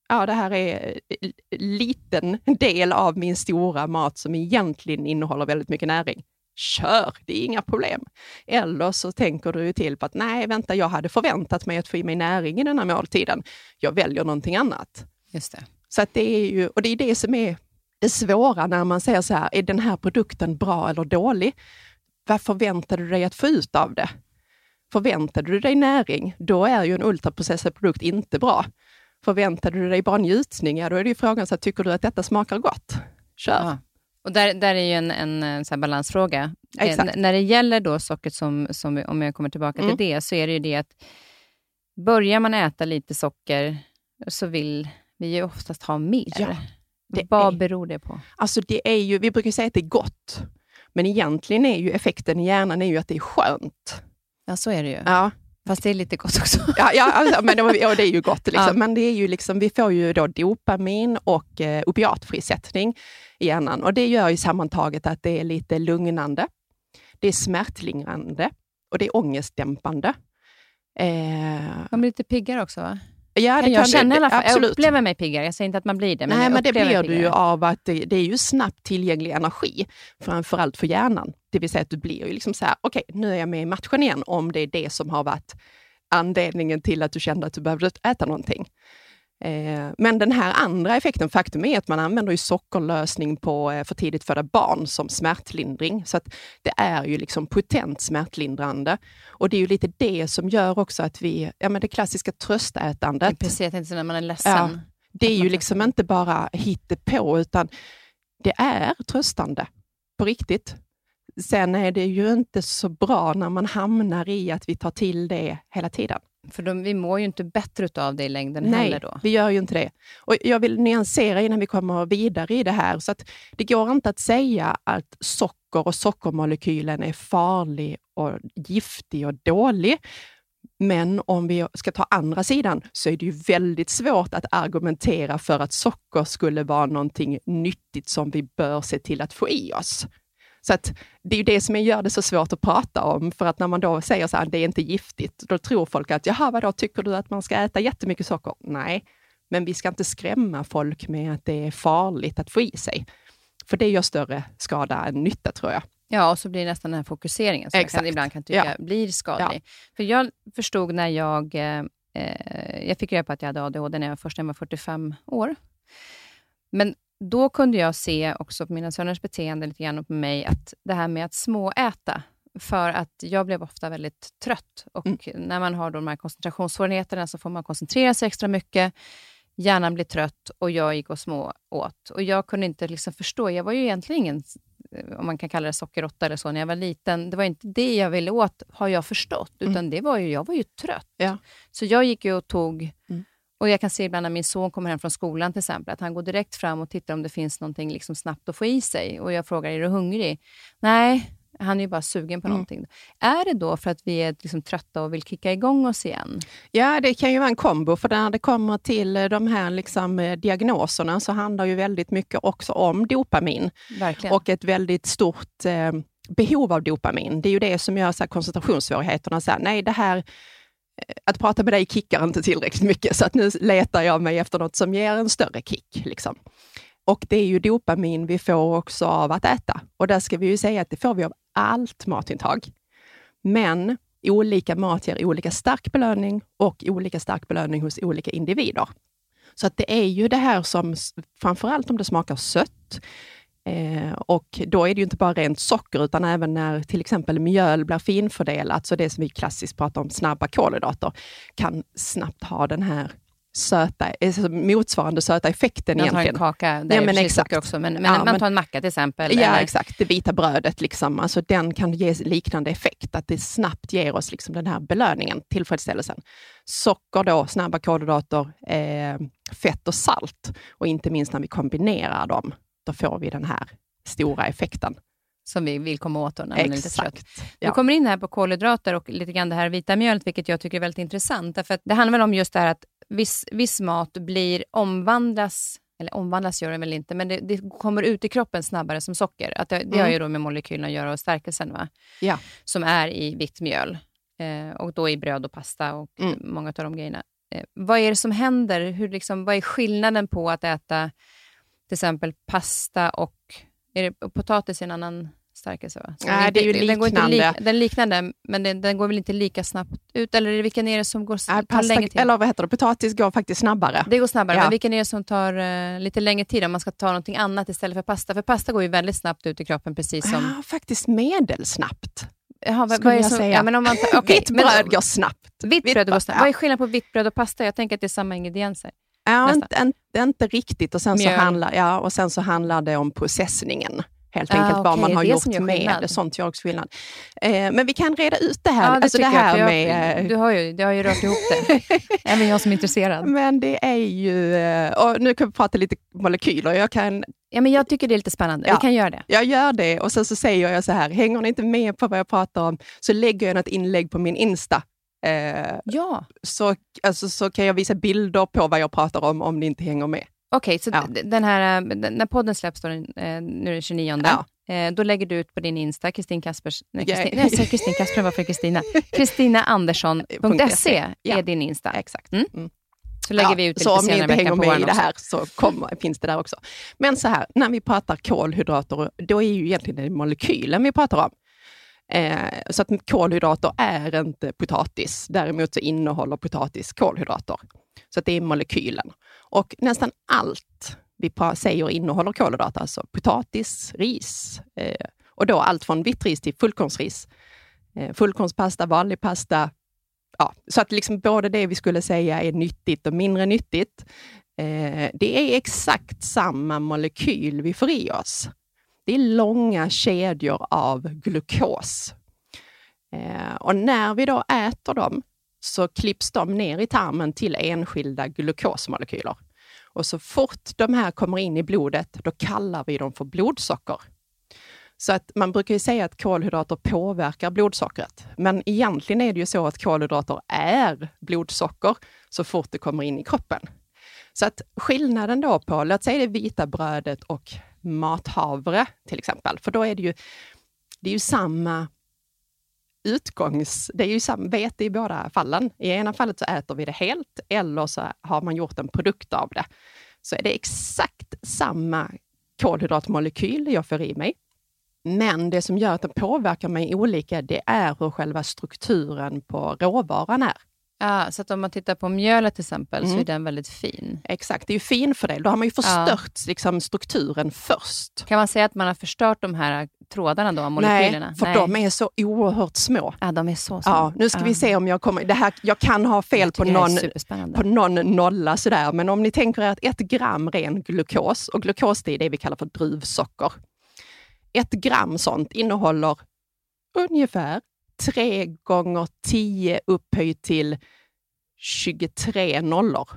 Ja, det här är en liten del av min stora mat som egentligen innehåller väldigt mycket näring. Kör, det är inga problem. Eller så tänker du till på att nej, vänta, jag hade förväntat mig att få i mig näring i den här måltiden. Jag väljer någonting annat. Just det. Så att det är ju, och det är det som är det svåra när man säger så här, är den här produkten bra eller dålig? Vad förväntar du dig att få ut av det? Förväntar du dig näring, då är ju en ultraprocessad produkt inte bra. Förväntar du dig bara njutning, ja, då är det ju frågan, så här, tycker du att detta smakar gott? Kör! Ja. Och där, där är ju en, en, en så balansfråga. Eh, när det gäller då sockret, som, som, om jag kommer tillbaka mm. till det, så är det ju det att börjar man äta lite socker så vill vi ju oftast ha mer. Ja, Vad är, beror det på? Alltså det är ju, vi brukar säga att det är gott, men egentligen är ju effekten i hjärnan är ju att det är skönt. Ja, så är det ju. Ja. Fast det är lite gott också. Ja, ja alltså, men, och det är ju gott. Liksom. Ja. Men det är ju liksom, vi får ju då dopamin och eh, opiatfrisättning i hjärnan. Och det gör ju sammantaget att det är lite lugnande, det är smärtlindrande och det är ångestdämpande. Eh, Man blir lite piggare också va? Ja, det jag känner i alla fall. Absolut. Jag upplever mig piggare. Jag säger inte att man blir det. Men Nej, men det blir du ju av att det, det, är ju snabbt tillgänglig energi, framförallt för hjärnan. Det vill säga att du blir ju liksom så här, okej, okay, nu är jag med i matchen igen, om det är det som har varit anledningen till att du kände att du behövde äta någonting. Eh, men den här andra effekten, faktum är att man använder ju sockerlösning på eh, för tidigt födda barn som smärtlindring. Så att det är ju liksom potent smärtlindrande. Och det är ju lite det som gör också att vi, ja men det klassiska tröstätandet. Precis, jag tänkte när man är ledsen. Ja, det är ju liksom inte bara hittepå, utan det är tröstande på riktigt. Sen är det ju inte så bra när man hamnar i att vi tar till det hela tiden. För de, vi mår ju inte bättre av det i längden Nej, heller då. vi gör ju inte det. Och jag vill nyansera innan vi kommer vidare i det här. Så att det går inte att säga att socker och sockermolekylen är farlig och giftig och dålig. Men om vi ska ta andra sidan så är det ju väldigt svårt att argumentera för att socker skulle vara någonting nyttigt som vi bör se till att få i oss. Så att det är ju det som gör det så svårt att prata om, för att när man då säger så här, det är inte giftigt, då tror folk att, jaha, vadå, tycker du att man ska äta jättemycket socker? Nej, men vi ska inte skrämma folk med att det är farligt att få i sig. För det gör större skada än nytta, tror jag. Ja, och så blir det nästan den här fokuseringen som Exakt. jag kan, ibland kan tycka ja. blir skadlig. Ja. För jag förstod när jag... Eh, eh jag fick reda på att jag hade ADHD när jag först när jag var 45 år. Men då kunde jag se också på mina söners beteende lite grann och på mig, att det här med att småäta för att jag blev ofta väldigt trött. Och Mm. när man har de här koncentrationssvårigheterna så får man koncentrera sig extra mycket. Hjärnan blir trött och jag gick och små åt. Och jag kunde inte liksom förstå. Jag var ju egentligen ingen, eh, om man kan kalla det sockerråtta eller så, när jag var liten. Det var inte det jag ville åt, har jag förstått. Utan det var ju, jag var ju trött. Ja. Så jag gick ju och tog Mm. Och Jag kan se ibland när min son kommer hem från skolan till exempel, att han går direkt fram och tittar om det finns någonting liksom snabbt att få i sig. Och Jag frågar, är du hungrig? Nej, han är ju bara sugen på Mm. någonting. Är det då för att vi är liksom trötta och vill kicka igång oss igen? Ja, det kan ju vara en kombo, för när det kommer till eh, de här liksom, eh, diagnoserna så handlar ju väldigt mycket också om dopamin Verkligen. och ett väldigt stort eh, behov av dopamin. Det är ju det som gör så här, koncentrationssvårigheterna. Så här, nej, det här, Eh, att prata med dig kickar inte tillräckligt mycket, så att nu letar jag mig efter något som ger en större kick. Liksom. Och det är ju dopamin vi får också av att äta. Och där ska vi ju säga att det får vi av allt matintag. Men olika mat ger olika stark belöning och olika stark belöning hos olika individer. Så att det är ju det här som, framförallt om det smakar sött, eh, och då är det ju inte bara rent socker, utan även när till exempel mjöl blir finfördelat, så det som vi klassiskt pratar om, snabba kolhydrater, kan snabbt ha den här söta, alltså motsvarande söta effekten jag tar en egentligen. kaka, där Ja, men exakt. också, men, men Ja, man tar en macka till exempel. Ja, eller- exakt. Det vita brödet, liksom. alltså, den kan ge liknande effekt, att det snabbt ger oss liksom, den här belöningen, tillfredsställelsen. Socker då, snabba kolhydrater, eh, fett och salt. Och inte minst när vi kombinerar dem, då får vi den här stora effekten. Som vi vill komma åt då, när man är lite trött. Exakt. Du Ja. kommer in här på kolhydrater och lite grann det här vita mjölet, vilket jag tycker är väldigt intressant. Därför att det handlar väl om just det här att viss, viss mat blir omvandlas, eller omvandlas gör den väl inte, men det, det kommer ut i kroppen snabbare som socker. Att det, det har Mm. ju då med molekylerna att göra och stärkelsen, va? Ja. som är i vitt mjöl. Eh, och då i bröd och pasta och Mm. många av de grejerna. Eh, vad är det som händer? Hur liksom, vad är skillnaden på att äta till exempel pasta och är det, potatis är en annan stärkelse? Va? Så Nej, den det är ju Den, går inte liknande. li, den liknande, men den, den går väl inte lika snabbt ut? Eller det, vilken är det som går, tar pasta, längre tid? eller vad heter det, potatis går faktiskt snabbare. Det går snabbare, Ja. men vilken är det som tar eh, lite längre tid om man ska ta någonting annat istället för pasta? För pasta går ju väldigt snabbt ut i kroppen, precis som... Ja, faktiskt medelsnabbt. Jaha, vad, vad är det jag som, säga. Ja, men om man tar, okej, Vitt men- bröd går snabbt. Vitt bröd går snabbt. ja. Vad är skillnaden på vitt bröd och pasta? Jag tänker att det är samma ingredienser. Ja, inte, inte, inte riktigt. Och sen, så handlar, ja, och sen så handlar det om processningen. Helt Ah, enkelt vad man har det gjort med skillnad. det. Sånt gör också skillnad. Eh, men vi kan reda ut det här. Ja, det alltså det här jag, med... eh, du har ju, det har ju rört ihop det. Även jag som är intresserad. Men det är ju... eh, Och nu kan vi prata lite molekyler. Jag, kan, Ja, men jag tycker det är lite spännande. Ja. Vi kan göra det. jag gör det och sen så säger jag så här, hänger ni inte med på vad jag pratar om så lägger jag något inlägg på min Insta. Eh, Ja, så, alltså, så kan jag visa bilder på vad jag pratar om, om ni inte hänger med. okej. så Ja. den här, eh, den- när podden släpps då, den, eh, nu är det 29, Ja. eh, då lägger du ut på din Insta, Kristin Kaspers... Nej. Kristin, nej, Kristin Kasper, varför Kristina? KristinaAndersson.se Ja. är din Insta. Exakt. Mm. Mm. Så lägger Ja, vi ut det så lite om ni senare inte i hänger veckan på med i det här så kommer, finns det där också. Men så här, när vi pratar kolhydrater, då är ju egentligen det molekylen vi pratar om. Eh, så att kolhydrater är inte potatis. Däremot så innehåller potatis kolhydrater. Så att det är molekylen. Och nästan allt vi säger innehåller kolhydrater, alltså potatis, ris eh, och då allt från vitt ris till fullkornsris. Eh, fullkornspasta, vanlig pasta, ja, så att liksom både det vi skulle säga är nyttigt och mindre nyttigt, eh, det är exakt samma molekyl vi får i oss. Det är långa kedjor av glukos. Eh, och när vi då äter dem så klipps de ner i tarmen till enskilda glukosmolekyler. Och så fort de här kommer in i blodet, då kallar vi dem för blodsocker. Så att man brukar ju säga att kolhydrater påverkar blodsockret. Men egentligen är det ju så att kolhydrater är blodsocker så fort det kommer in i kroppen. Så att skillnaden då på, låt säga det vita brödet och mathavre till exempel, för då är det ju, det är ju samma utgångs... Det är ju samma vete i båda fallen. I ena fallet så äter vi det helt eller så har man gjort en produkt av det. Så är det exakt samma kolhydratmolekyl jag får i mig. Men det som gör att den påverkar mig olika, det är hur själva strukturen på råvaran är. Ja, så att om man tittar på mjölet till exempel, så Mm. är den väldigt fin. Exakt, det är ju fin för det. Då har man ju förstört liksom, strukturen först. Kan man säga att man har förstört de här trådarna då, molekylerna? Nej, för Nej. de är så oerhört små. Ja, de är så små. Ja, nu ska ja. vi se om jag kommer... Det här, jag kan ha fel på någon, på någon nolla sådär, men om ni tänker er att ett gram ren glukos, och glukos det är det vi kallar för druvsocker. Ett gram sånt innehåller ungefär 3 gånger 10 upphöjt till 23 nollor.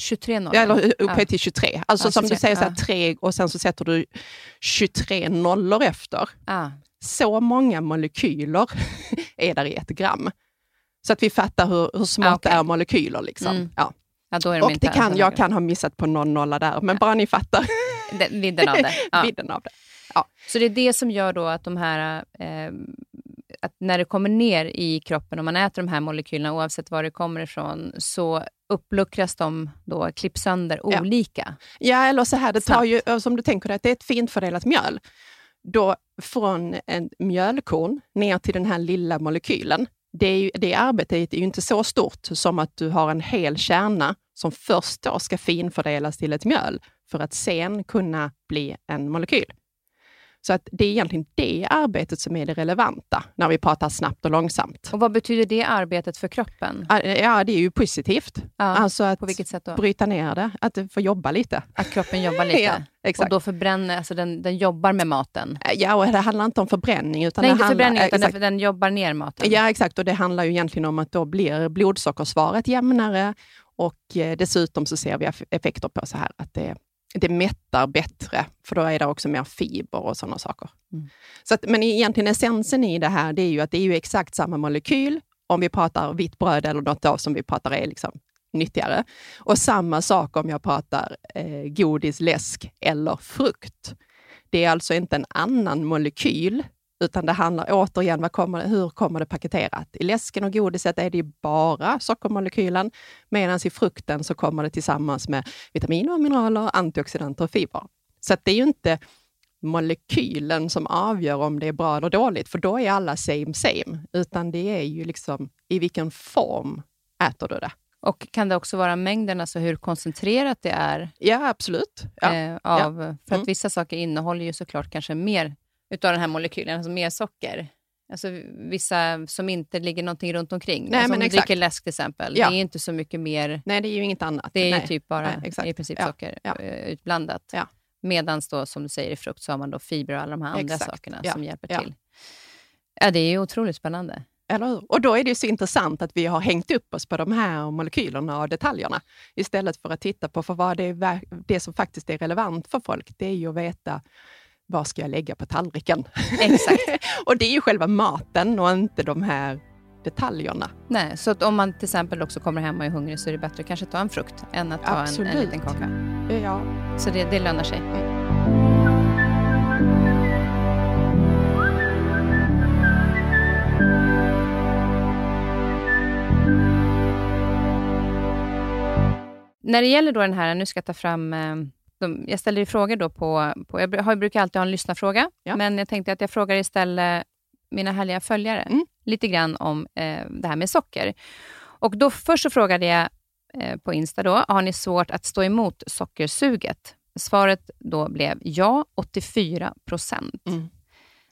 23 nollor? Eller upphöjt ja. till 23. Alltså ja, som 23, du säger, så här, 3 och sen så sätter du 23 nollor efter. Ja. Så många molekyler är där i ett gram. Så att vi fattar hur, hur smarta okay. är molekyler. Liksom. Mm. Ja. De och det kan, jag kan ha missat på någon nolla där, men bara ni fattar. vidden av det. Vidden av det. Ja. Så det är det som gör då att de här eh, att när det kommer ner i kroppen, om man äter de här molekylerna, oavsett var det kommer ifrån, så uppluckras de då, klipps sönder ja. olika. Ja, eller så här, det tar ju, som du tänker dig, att det är ett fint fördelat mjöl. Då från en mjölkorn ner till den här lilla molekylen, det, är ju, det arbetet är ju inte så stort som att du har en hel kärna som först då ska finfördelas till ett mjöl för att sen kunna bli en molekyl. Så att det är egentligen det arbetet som är det relevanta när vi pratar snabbt och långsamt. Och Vad betyder det arbetet för kroppen? Ja, det är ju positivt. Ja, alltså att på vilket sätt då? bryta ner det, att få jobba lite. Att kroppen jobbar lite? ja, exakt. Och då förbränner, alltså den, den jobbar med maten? Ja, och det handlar inte om förbränning. Utan Nej, inte handlar, förbränning, utan exakt. den jobbar ner maten? Ja, exakt. Och det handlar ju egentligen om att då blir blodsockersvaret jämnare och eh, dessutom så ser vi effekter på så här att det det mättar bättre, för då är det också mer fiber och sådana saker. Mm. Så att, men egentligen essensen i det här, det är ju att det är ju exakt samma molekyl, om vi pratar vitt bröd eller något då som vi pratar är liksom nyttigare. Och samma sak om jag pratar eh, godis, läsk eller frukt. Det är alltså inte en annan molekyl, utan det handlar återigen, vad kommer, hur kommer det paketerat? I läsken och godiset är det bara sockermolekylen, medan i frukten så kommer det tillsammans med vitaminer, mineraler, antioxidanter och fiber. Så det är ju inte molekylen som avgör om det är bra eller dåligt, för då är alla same same, utan det är ju liksom i vilken form äter du det. Och kan det också vara mängden, alltså hur koncentrerat det är? Ja, absolut. Ja. Eh, av, ja. För att mm. vissa saker innehåller ju såklart kanske mer utav den här molekylen, alltså mer socker. Alltså vissa som inte ligger någonting runt omkring. Nej, alltså om du dricker läsk till exempel, ja. det är inte så mycket mer. Nej, det är ju inget annat. Det är Nej. ju typ bara Nej, i princip ja. socker ja. Eh, utblandat. Ja. Medan då, som du säger, i frukt så har man då fibrer och alla de här andra exakt. sakerna som hjälper till. Ja, det är ju otroligt spännande. Eller? Och då är det så intressant att vi har hängt upp oss på de här molekylerna och detaljerna istället för att titta på för vad det, är, det som faktiskt är relevant för folk. Det är ju att veta vad ska jag lägga på tallriken? Exakt. och det är ju själva maten och inte de här detaljerna. Nej, så om man till exempel också kommer hem och är hungrig så är det bättre att kanske ta en frukt än att ta en, en liten kaka. Ja. Så det, det lönar sig. Mm. När det gäller då den här, nu ska jag ta fram eh, de, jag ställer frågor då på, på jag, har, brukar alltid ha en lyssnarfråga, ja. men jag tänkte att jag frågar istället mina härliga följare mm. lite grann om eh, det här med socker. Och då Först så frågade jag eh, på Insta, då, har ni svårt att stå emot sockersuget? Svaret då blev ja, 84 procent. Mm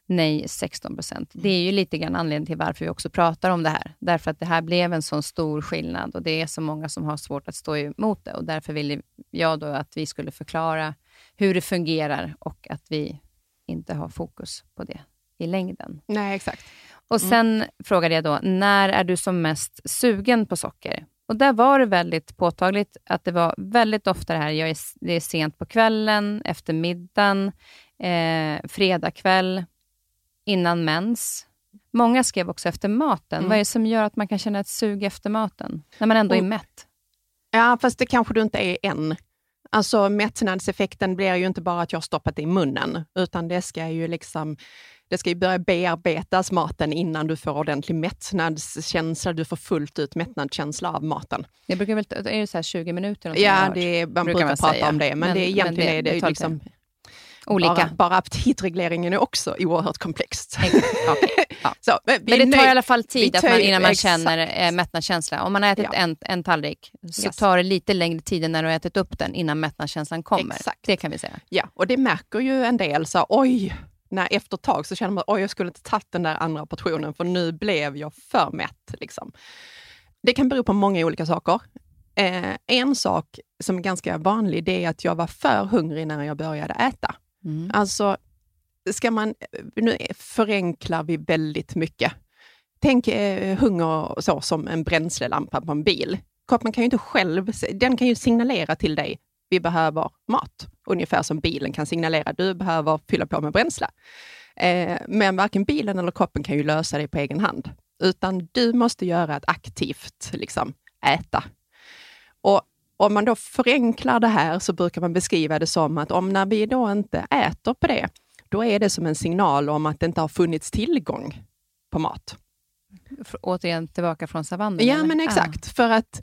nej 16 procent. Det är ju lite grann anledningen till varför vi också pratar om det här. Därför att det här blev en sån stor skillnad och det är så många som har svårt att stå emot det. Och Därför ville jag då att vi skulle förklara hur det fungerar och att vi inte har fokus på det i längden. Nej, exakt. Och mm. Sen mm. frågade jag då, när är du som mest sugen på socker? Och Där var det väldigt påtagligt att det var väldigt ofta det här, jag är, det är sent på kvällen, efter middagen, eh, fredag kväll, innan mens. Många skrev också efter maten. Mm. Vad är det som gör att man kan känna ett sug efter maten, när man ändå är mätt? Ja, fast det kanske du inte är än. Alltså mättnadseffekten blir ju inte bara att jag har stoppat det i munnen, utan det ska ju liksom det ska ju börja bearbetas maten innan du får ordentlig mättnadskänsla. Du får fullt ut mättnadskänsla av maten. Det brukar väl, är det så 20 minuter? Ja, det man brukar, brukar man prata säga. om det, men, men det, egentligen men det, är det, liksom, Olika. Bara, bara aptitregleringen är också oerhört komplext. Okay. Ja. Så, men, men, det tar i alla fall tid att man, innan man exakt. känner eh, mättnadskänsla. Om man har ätit ja. en, en tallrik så yes. tar det lite längre tid än när du har ätit upp den innan mättnadskänslan kommer. Exakt. Det kan vi säga. Ja, och det märker ju en del. Så, Oj, när efter ett tag så känner man att jag skulle inte tagit den där andra portionen för nu blev jag för mätt. Liksom. Det kan bero på många olika saker. Eh, en sak som är ganska vanlig, det är att jag var för hungrig när jag började äta. Mm. Alltså, ska man, nu förenklar vi väldigt mycket. Tänk eh, hunger så som en bränslelampa på en bil. Kroppen kan ju inte själv, den kan ju signalera till dig, vi behöver mat. Ungefär som bilen kan signalera, du behöver fylla på med bränsle. Eh, men varken bilen eller kroppen kan ju lösa det på egen hand, utan du måste göra ett aktivt liksom, äta. Och om man då förenklar det här så brukar man beskriva det som att om när vi då inte äter på det, då är det som en signal om att det inte har funnits tillgång på mat. Återigen tillbaka från savannen? Ja, eller? men exakt. Ah. För att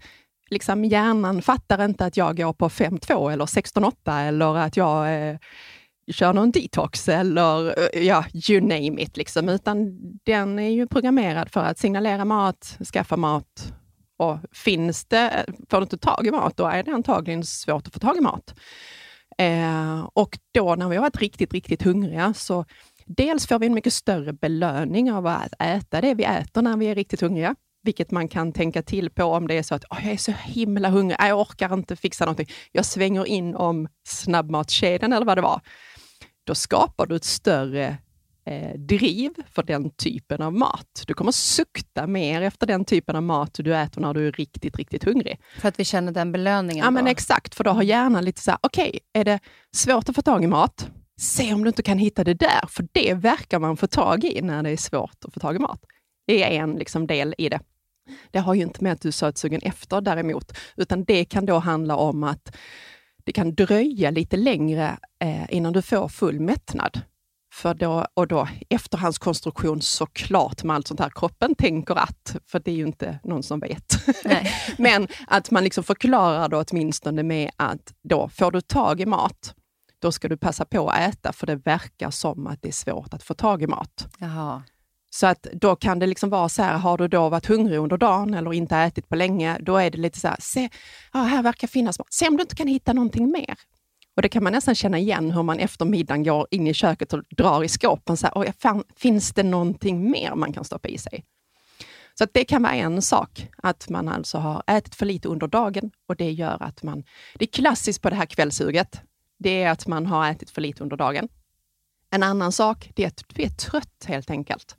liksom, hjärnan fattar inte att jag går på 5-2 eller 16-8 eller att jag eh, kör någon detox eller eh, ja, you name it. Liksom. Utan den är ju programmerad för att signalera mat, skaffa mat och finns det, får du inte tag i mat, då är det antagligen svårt att få tag i mat. Eh, och då när vi har varit riktigt, riktigt hungriga, så dels får vi en mycket större belöning av att äta det vi äter när vi är riktigt hungriga, vilket man kan tänka till på om det är så att jag är så himla hungrig, jag orkar inte fixa någonting. Jag svänger in om snabbmatskedjan eller vad det var. Då skapar du ett större eh, driv för den typen av mat. Du kommer sukta mer efter den typen av mat du äter när du är riktigt, riktigt hungrig. För att vi känner den belöningen? Ja, då. men exakt. För då har hjärnan lite så här, okej, okay, är det svårt att få tag i mat? Se om du inte kan hitta det där, för det verkar man få tag i när det är svårt att få tag i mat. Det är en liksom, del i det. Det har ju inte med att du är sötsugen efter däremot, utan det kan då handla om att det kan dröja lite längre eh, innan du får full mättnad. För då, och då efterhandskonstruktion såklart med allt sånt här. Kroppen tänker att, för det är ju inte någon som vet. Men att man liksom förklarar då åtminstone med att då får du tag i mat, då ska du passa på att äta, för det verkar som att det är svårt att få tag i mat. Jaha. Så att då kan det liksom vara så här, har du då varit hungrig under dagen eller inte ätit på länge, då är det lite så här, se, ja, här verkar finnas mat. Se om du inte kan hitta någonting mer. Och det kan man nästan känna igen hur man efter middagen går in i köket och drar i skåpen. Så här, fan, finns det någonting mer man kan stoppa i sig? Så att det kan vara en sak, att man alltså har ätit för lite under dagen och det gör att man... Det är klassiskt på det här kvällssuget. Det är att man har ätit för lite under dagen. En annan sak, det är att vi är trött helt enkelt.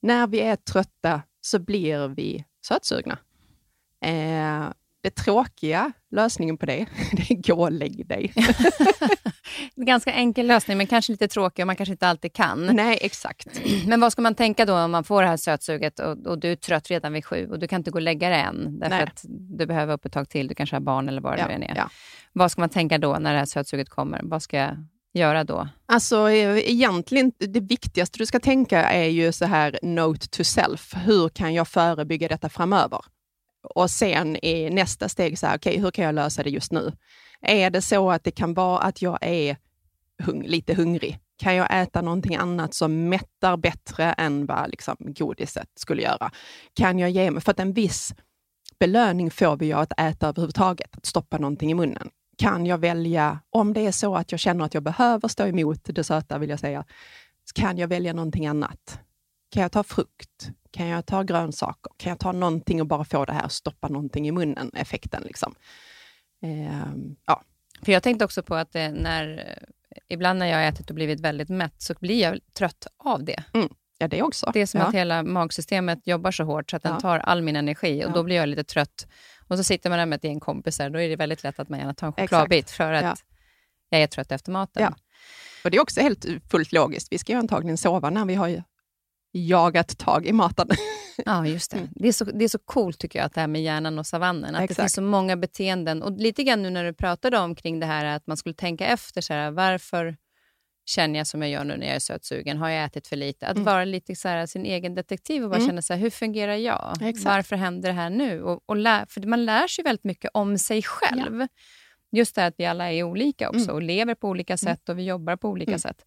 När vi är trötta så blir vi sötsugna. Eh, det tråkiga lösningen på det, det är gå och lägg dig. ganska enkel lösning, men kanske lite tråkig och man kanske inte alltid kan. Nej, exakt. Men vad ska man tänka då om man får det här sötsuget och, och du är trött redan vid sju och du kan inte gå och lägga dig än, därför Nej. att du behöver upp ett tag till, du kanske har barn eller vad det ja, nu är. Ja. Vad ska man tänka då när det här sötsuget kommer? Vad ska jag göra då? Alltså eh, egentligen, det viktigaste du ska tänka är ju så här note to self. Hur kan jag förebygga detta framöver? Och sen i nästa steg, så här, okay, hur kan jag lösa det just nu? Är det så att det kan vara att jag är hung lite hungrig? Kan jag äta någonting annat som mättar bättre än vad liksom, godiset skulle göra? Kan jag ge mig, för att en viss belöning får vi ju att äta överhuvudtaget, att stoppa någonting i munnen. Kan jag välja, om det är så att jag känner att jag behöver stå emot det söta, vill jag säga, kan jag välja någonting annat? Kan jag ta frukt? Kan jag ta grönsaker? Kan jag ta någonting och bara få det här stoppa någonting i munnen, effekten liksom. Eh, ja. För jag tänkte också på att när, ibland när jag har ätit och blivit väldigt mätt, så blir jag trött av det. Mm. Ja, det också. Det är som ja. att hela magsystemet jobbar så hårt så att den tar all min energi och ja. då blir jag lite trött. Och så sitter man där med ett gäng kompisar, då är det väldigt lätt att man gärna tar en chokladbit för att ja. jag är trött efter maten. Och Det är också helt fullt logiskt. Vi ska ju antagligen sova när vi har jagat tag i maten. Ja, just det. Det, är så, det är så coolt tycker jag, att det här med hjärnan och savannen. Att Exakt. det finns så många beteenden. Och lite grann nu när du pratade om kring det här att man skulle tänka efter, så här, varför känner jag som jag gör nu när jag är sötsugen? Har jag ätit för lite? Att mm. vara lite så här, sin egen detektiv och bara mm. känna så här, hur fungerar jag? Exakt. Varför händer det här nu? Och, och lär, för man lär sig väldigt mycket om sig själv. Ja. Just det att vi alla är olika också mm. och lever på olika mm. sätt och vi jobbar på olika mm. sätt.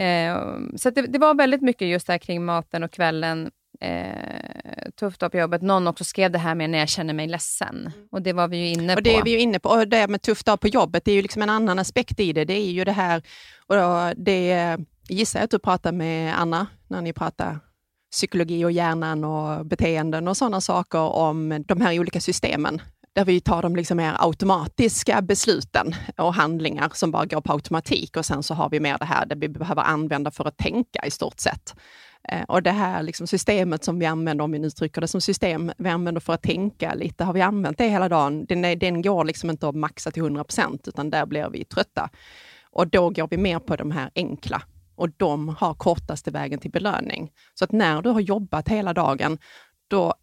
Eh, så det, det, var väldigt mycket just det här kring maten och kvällen. Eh, tufft på jobbet. Någon också skrev det här med när jag känner mig ledsen. Mm. Och det var vi ju inne på. Och det är vi ju inne på. Och det med tufft dag på jobbet, det är ju liksom en annan aspekt i det. Det är ju det här, och det gissar att du pratar med Anna när ni pratar psykologi och hjärnan och beteenden och sådana saker om de här olika systemen där vi tar de liksom mer automatiska besluten och handlingar som bara går på automatik och sen så har vi mer det här där vi behöver använda för att tänka i stort sett. Eh, och det här liksom systemet som vi använder, om vi nu trycker det som system, vi använder för att tänka lite, har vi använt det hela dagen? Den, är, den går liksom inte att maxa till 100 procent, utan där blir vi trötta. Och då går vi mer på de här enkla och de har kortaste vägen till belöning. Så att när du har jobbat hela dagen, då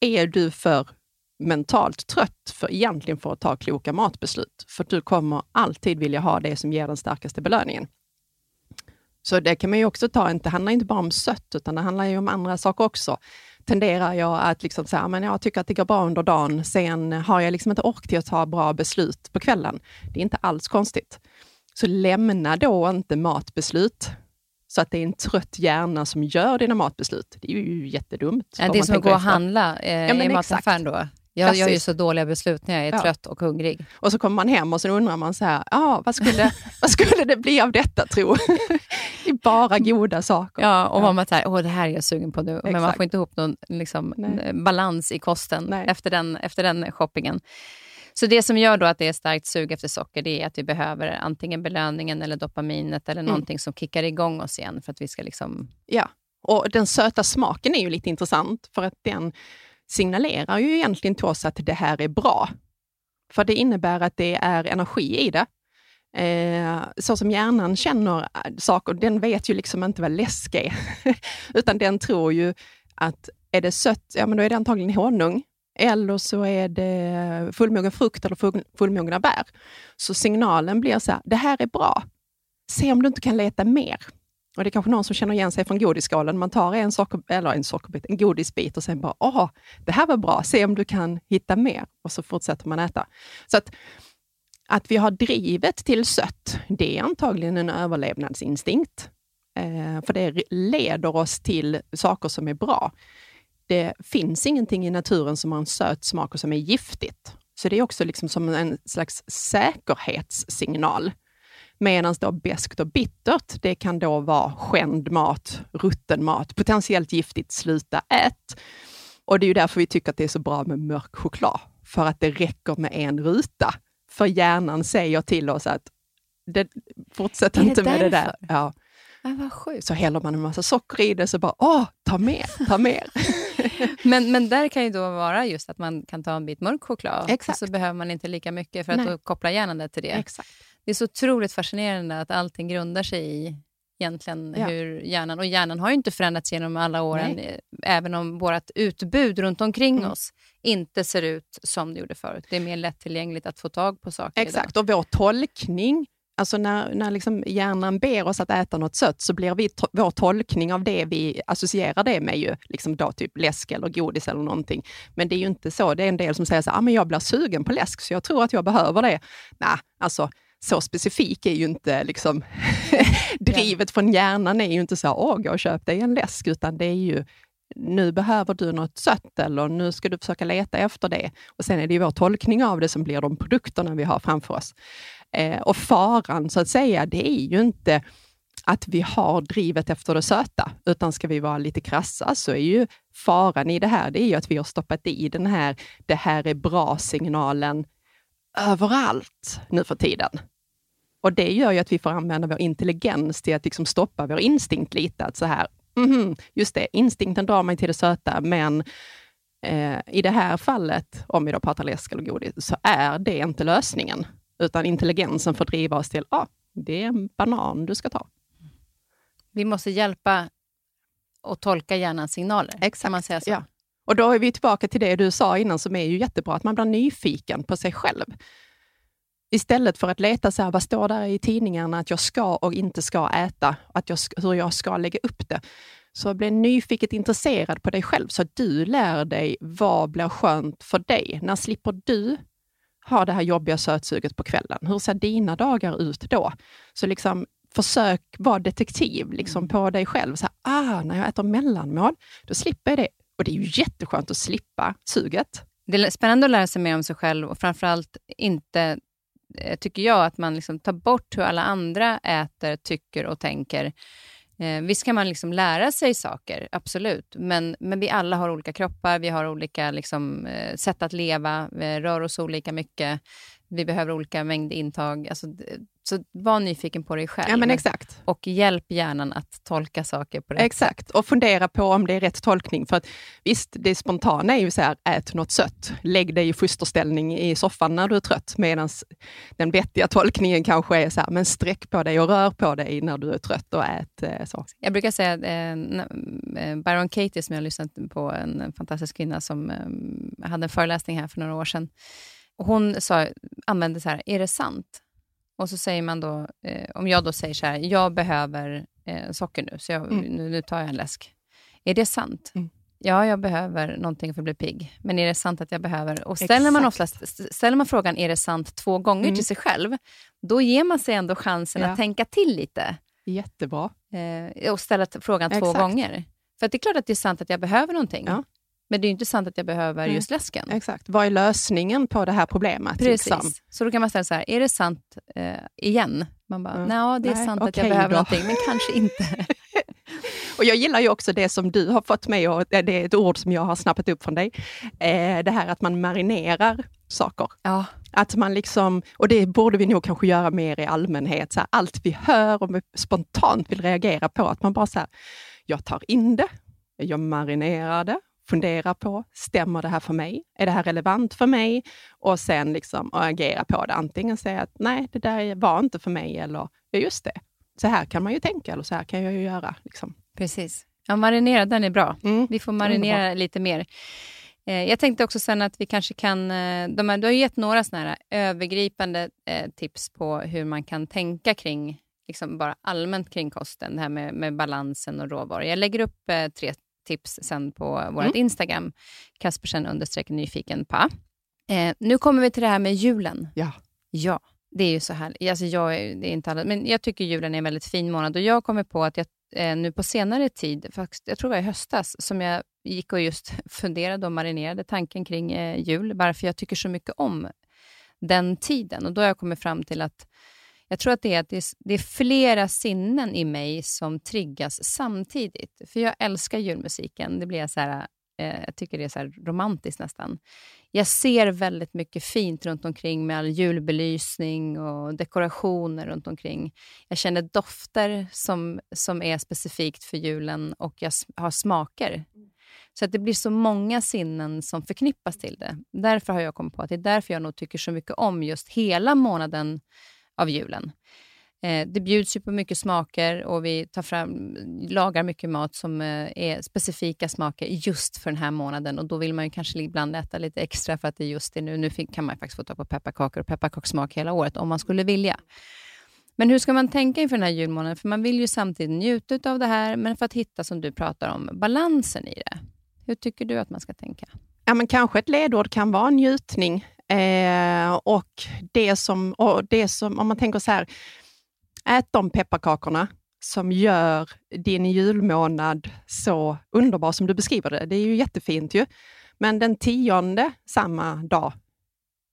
är du för mentalt trött för egentligen för att ta kloka matbeslut. För du kommer alltid vilja ha det som ger den starkaste belöningen. Så det kan man ju också ta, det handlar inte bara om sött, utan det handlar ju om andra saker också. Tenderar jag att liksom säga, men jag tycker att det går bra under dagen, sen har jag liksom inte ork till att ta bra beslut på kvällen. Det är inte alls konstigt. Så lämna då inte matbeslut så att det är en trött hjärna som gör dina matbeslut. Det är ju jättedumt. Ja, det är som att gå och handla eh, ja, i mataffären då. Jag gör ju så dåliga beslut när jag är ja. trött och hungrig. Och så kommer man hem och så undrar man så här, ah, vad, skulle, vad skulle det bli av detta tro? det är bara goda saker. Ja, och ja. man säger, åh det här är jag sugen på nu. Exakt. Men man får inte ihop någon liksom, balans i kosten efter den, efter den shoppingen. Så det som gör då att det är starkt sug efter socker, det är att vi behöver antingen belöningen eller dopaminet eller mm. någonting som kickar igång oss igen för att vi ska liksom... Ja, och den söta smaken är ju lite intressant för att den signalerar ju egentligen till oss att det här är bra. För det innebär att det är energi i det. Eh, så som hjärnan känner eh, saker, den vet ju liksom inte vad läsk är. Utan den tror ju att är det sött, ja men då är det antagligen honung. Eller så är det fullmogen frukt eller fullmogna bär. Så signalen blir så här, det här är bra. Se om du inte kan leta mer. Och Det är kanske någon som känner igen sig från godisskalen. Man tar en, socker, eller en sockerbit, en godisbit och sen bara, åh, det här var bra, se om du kan hitta mer. Och så fortsätter man äta. Så att, att vi har drivet till sött, det är antagligen en överlevnadsinstinkt. Eh, för det leder oss till saker som är bra. Det finns ingenting i naturen som har en söt smak och som är giftigt. Så det är också liksom som en slags säkerhetssignal. Medan då beskt och bittert, det kan då vara skänd mat, rutten mat, potentiellt giftigt, sluta ät. Och det är ju därför vi tycker att det är så bra med mörk choklad, för att det räcker med en ruta. För hjärnan säger till oss att det, fortsätt inte med det där. Ja. Ja, vad sjukt. Så häller man en massa socker i det så bara, åh, ta mer, ta mer. men, men där kan ju då vara just att man kan ta en bit mörk choklad Exakt. så behöver man inte lika mycket för att då koppla hjärnan till det. Exakt. Det är så otroligt fascinerande att allting grundar sig i egentligen ja. hur hjärnan... Och hjärnan har ju inte förändrats genom alla åren, Nej. även om vårt utbud runt omkring mm. oss inte ser ut som det gjorde förut. Det är mer lättillgängligt att få tag på saker Exakt, idag. och vår tolkning Alltså när, när liksom hjärnan ber oss att äta något sött så blir vi to vår tolkning av det vi associerar det med ju liksom då typ läsk eller godis eller någonting. Men det är ju inte så. Det är en del som säger så ah, men jag blir sugen på läsk så jag tror att jag behöver det. Nej, alltså så specifik är ju inte liksom drivet från hjärnan är ju inte så, åh, gå och köp dig en läsk, utan det är ju, nu behöver du något sött eller nu ska du försöka leta efter det. Och sen är det ju vår tolkning av det som blir de produkterna vi har framför oss. Eh, och faran, så att säga, det är ju inte att vi har drivet efter det söta, utan ska vi vara lite krassa så är ju faran i det här, det är ju att vi har stoppat i den här, det här är bra-signalen överallt nu för tiden. Och det gör ju att vi får använda vår intelligens till att liksom stoppa vår instinkt lite. Att så här, mm, just det, instinkten drar mig till det söta, men eh, i det här fallet, om vi då pratar läsk eller godis, så är det inte lösningen. Utan intelligensen får driva oss till, ah, det är en banan du ska ta. Vi måste hjälpa och tolka hjärnans signaler. Exakt. Kan man säga så? Ja. Och då är vi tillbaka till det du sa innan, som är ju jättebra, att man blir nyfiken på sig själv. Istället för att leta så här, vad står där i tidningarna att jag ska och inte ska äta, att jag, hur jag ska lägga upp det. Så bli nyfiket intresserad på dig själv så att du lär dig vad blir skönt för dig. När slipper du ha det här jobbiga sötsuget på kvällen? Hur ser dina dagar ut då? Så liksom försök vara detektiv liksom, på dig själv. Så här, ah, när jag äter mellanmål, då slipper jag det. Och det är ju jätteskönt att slippa suget. Det är spännande att lära sig mer om sig själv och framförallt inte Eh, tycker jag, att man liksom tar bort hur alla andra äter, tycker och tänker. Eh, visst kan man liksom lära sig saker, absolut. Men, men vi alla har olika kroppar, vi har olika liksom, eh, sätt att leva, vi rör oss olika mycket vi behöver olika mängd intag. Alltså, så var nyfiken på dig själv. Ja, men exakt. Och hjälp hjärnan att tolka saker på rätt Exakt, och fundera på om det är rätt tolkning. För att visst, det spontana är ju så här, ät något sött. Lägg dig i fosterställning i soffan när du är trött. Medan den vettiga tolkningen kanske är så här, men sträck på dig och rör på dig när du är trött och ät eh, så. Jag brukar säga att eh, eh, Byron Katie, som jag har lyssnat på, en fantastisk kvinna som eh, hade en föreläsning här för några år sedan, hon sa, använde så här, är det sant? Och så säger man då, eh, om jag då säger så här, jag behöver eh, socker nu, så jag, mm. nu, nu, tar jag en läsk. Är det sant? Mm. Ja, jag behöver någonting för att bli pigg. Men är det sant att jag behöver... Och ställer man, oftast, ställer man frågan, är det sant, två gånger mm. till sig själv, då ger man sig ändå chansen ja. att tänka till lite. Jättebra. Eh, och ställa frågan Exakt. två gånger. För det är klart att det är sant att jag behöver någonting. Ja. Men det är inte sant att jag behöver just läsken. Exakt. Vad är lösningen på det här problemet? Precis. Liksom? Så då kan man säga så här, är det sant eh, igen? Man bara, mm. nej, det är Nej, sant att jag behöver då. någonting, men kanske inte. och Jag gillar ju också det som du har fått med, och det är ett ord som jag har snappat upp från dig. Eh, det här att man marinerar saker. Ja. Att man liksom, och det borde vi nog kanske göra mer i allmänhet, så här, allt vi hör och spontant vill reagera på, att man bara så här, jag tar in det, jag marinerar det, fundera på, stämmer det här för mig? Är det här relevant för mig? Och sen liksom agera på det. Antingen säga att nej, det där var inte för mig, eller ja, just det, så här kan man ju tänka, eller så här kan jag ju göra. Liksom. Precis. Ja, marinera, den är bra. Mm. Vi får marinera lite mer. Eh, jag tänkte också sen att vi kanske kan... Eh, de här, du har gett några såna här övergripande eh, tips på hur man kan tänka kring liksom bara allmänt kring kosten, det här med, med balansen och råvaror. Jag lägger upp eh, tre tips sen på vårt mm. Instagram, Kaspersen understreck nyfiken pa. Eh, nu kommer vi till det här med julen. Ja. Ja, det är ju så här. Alltså jag, det är inte alla, men jag tycker julen är en väldigt fin månad och jag kommer på att jag eh, nu på senare tid, faktiskt, jag tror det var i höstas, som jag gick och just funderade och marinerade tanken kring eh, jul, varför jag tycker så mycket om den tiden. Och Då har jag kommit fram till att jag tror att det är, att det är, det är, flera sinnen i mig som triggas samtidigt. För jag älskar julmusiken. Det blir så här, eh, jag tycker det är så romantiskt nästan. Jag ser väldigt mycket fint runt omkring med all julbelysning och dekorationer runt omkring. Jag känner dofter som, som är specifikt för julen och jag har smaker. Så att det blir så många sinnen som förknippas till det. Därför har jag kommit på att det är därför jag nog tycker så mycket om just hela månaden av julen. Eh, det bjuds ju på mycket smaker och vi tar fram, lagar mycket mat som eh, är specifika smaker just för den här månaden och då vill man ju kanske ibland äta lite extra för att det är just det nu. Nu kan man faktiskt få ta på pepparkakor och pepparkakssmak hela året om man skulle vilja. Men hur ska man tänka inför den här julmånaden? För man vill ju samtidigt njuta av det här, men för att hitta, som du pratar om, balansen i det. Hur tycker du att man ska tänka? Ja, men kanske ett ledord kan vara njutning. Eh, och, det som, och det som, om man tänker så här, ät de pepparkakorna som gör din julmånad så underbar som du beskriver det. Det är ju jättefint ju. Men den tionde samma dag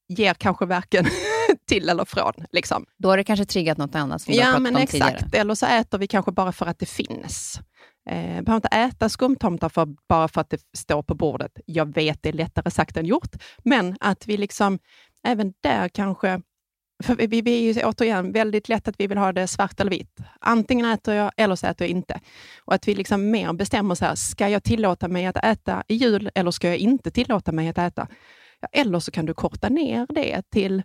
ger kanske varken till eller från. Liksom. Då har det kanske triggat något annat som du ja, men om exakt. Tidigare. Eller så äter vi kanske bara för att det finns. Eh, behöver inte äta skumtomtar för, bara för att det står på bordet. Jag vet, det är lättare sagt än gjort, men att vi liksom även där kanske för vi, vi är ju återigen väldigt lätt att vi vill ha det svart eller vitt. Antingen äter jag eller så äter jag inte. Och att vi liksom mer bestämmer så här, ska jag tillåta mig att äta i jul eller ska jag inte tillåta mig att äta? Ja, eller så kan du korta ner det till,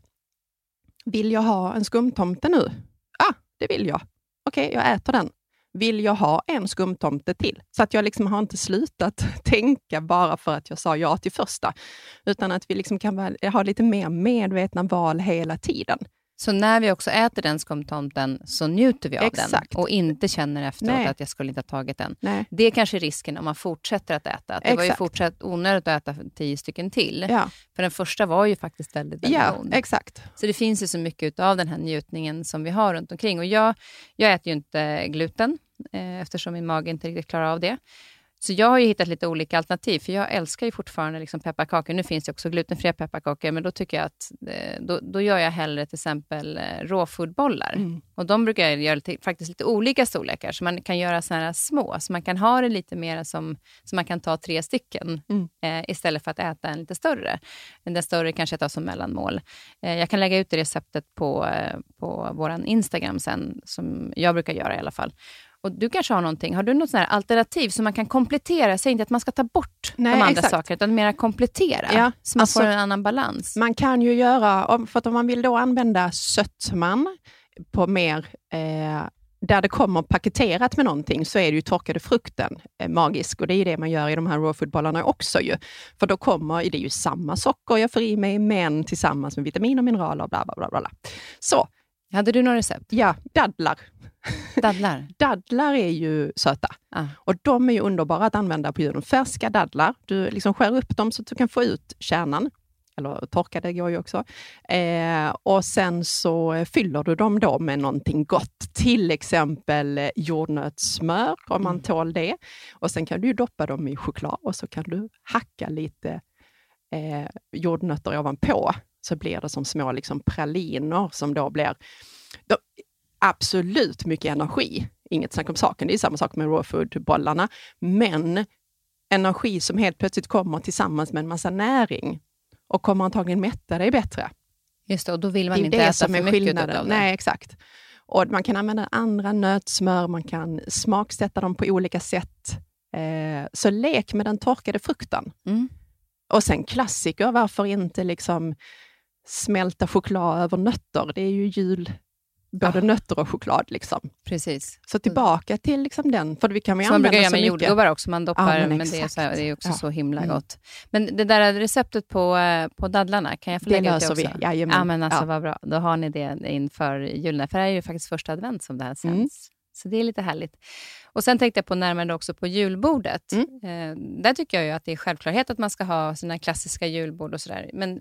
vill jag ha en skumtomte nu? Ja, ah, det vill jag. Okej, okay, jag äter den vill jag ha en skumtomte till? Så att jag liksom har inte slutat tänka bara för att jag sa ja till första, utan att vi liksom kan ha lite mer medvetna val hela tiden. Så när vi också äter den skumtomten så njuter vi av Exakt. den och inte känner efteråt Nej. att jag skulle inte ha tagit den. Nej. Det är kanske risken om man fortsätter att äta. Att det Exakt. var ju fortsatt onödigt att äta tio stycken till. Ja. För den första var ju faktiskt väldigt, väldigt ja, god. Exakt. Så det finns ju så mycket av den här njutningen som vi har runt omkring. Och jag, jag äter ju inte gluten eh, eftersom min mage inte riktigt klarar av det. Så jag har hittat lite olika alternativ, för jag älskar ju fortfarande liksom pepparkakor. Nu finns det också glutenfria pepparkakor, men då tycker jag att eh, då, då gör jag hellre till exempel eh, råfoodbollar. Mm. Och de brukar jag göra till, faktiskt lite olika storlekar, så man kan göra såna här små, så man kan ha det lite mer som, så man kan ta tre stycken mm. eh, istället för att äta en lite större. Den större kanske jag tar som mellanmål. Eh, jag kan lägga ut det receptet på, eh, på vår Instagram sen, som jag brukar göra i alla fall. Och Du kanske har någonting. Har du något sånt alternativ som man kan komplettera? Säg inte att man ska ta bort Nej, de andra exakt. sakerna, utan mer komplettera, ja, så man alltså, får en annan balans. Man kan ju göra, för att om man vill då använda sötman på mer eh, där det kommer paketerat med någonting så är det ju torkade frukten eh, magisk och det är det man gör i de här raw food-bollarna också. Ju. För då kommer, det är ju samma socker jag får i mig, men tillsammans med vitaminer och mineraler. Bla, bla, bla, bla. Så. Hade du några recept? Ja, dadlar. Dadlar? dadlar är ju söta ah. och de är ju underbara att använda på julen. Färska dadlar, du liksom skär upp dem så att du kan få ut kärnan eller torkade går ju också. Eh, och sen så fyller du dem då med någonting gott, till exempel jordnötssmör om man mm. tål det. Och sen kan du doppa dem i choklad och så kan du hacka lite eh, jordnötter ovanpå, så blir det som små liksom, praliner som då blir då, absolut mycket energi. Inget snack om saken, det är samma sak med raw food-bollarna, men energi som helt plötsligt kommer tillsammans med en massa näring och kommer antagligen mätta dig bättre. Just det, och då vill man inte äta för mycket av det. Nej, exakt. Och man kan använda andra nötsmör, man kan smaksätta dem på olika sätt. Eh, så lek med den torkade frukten. Mm. Och sen klassiker, varför inte liksom smälta choklad över nötter? Det är ju jul både ah. nötter och choklad. Liksom. Precis. Så tillbaka till liksom den, för vi kan ju så använda man brukar göra med jordgubbar också, man doppar, ja, men, men det, är så här, det är också ja. så himla mm. gott. Men det där receptet på, eh, på dadlarna, kan jag få lägga ut det också? Vi. Jajamän. Ja, men alltså ja. vad bra. Då har ni det inför julen, för det är ju faktiskt första advent som det här sänds. Mm. Så det är lite härligt. Och Sen tänkte jag på närmare också på julbordet. Mm. Eh, där tycker jag ju att det är självklarhet att man ska ha sina klassiska julbord och sådär. Men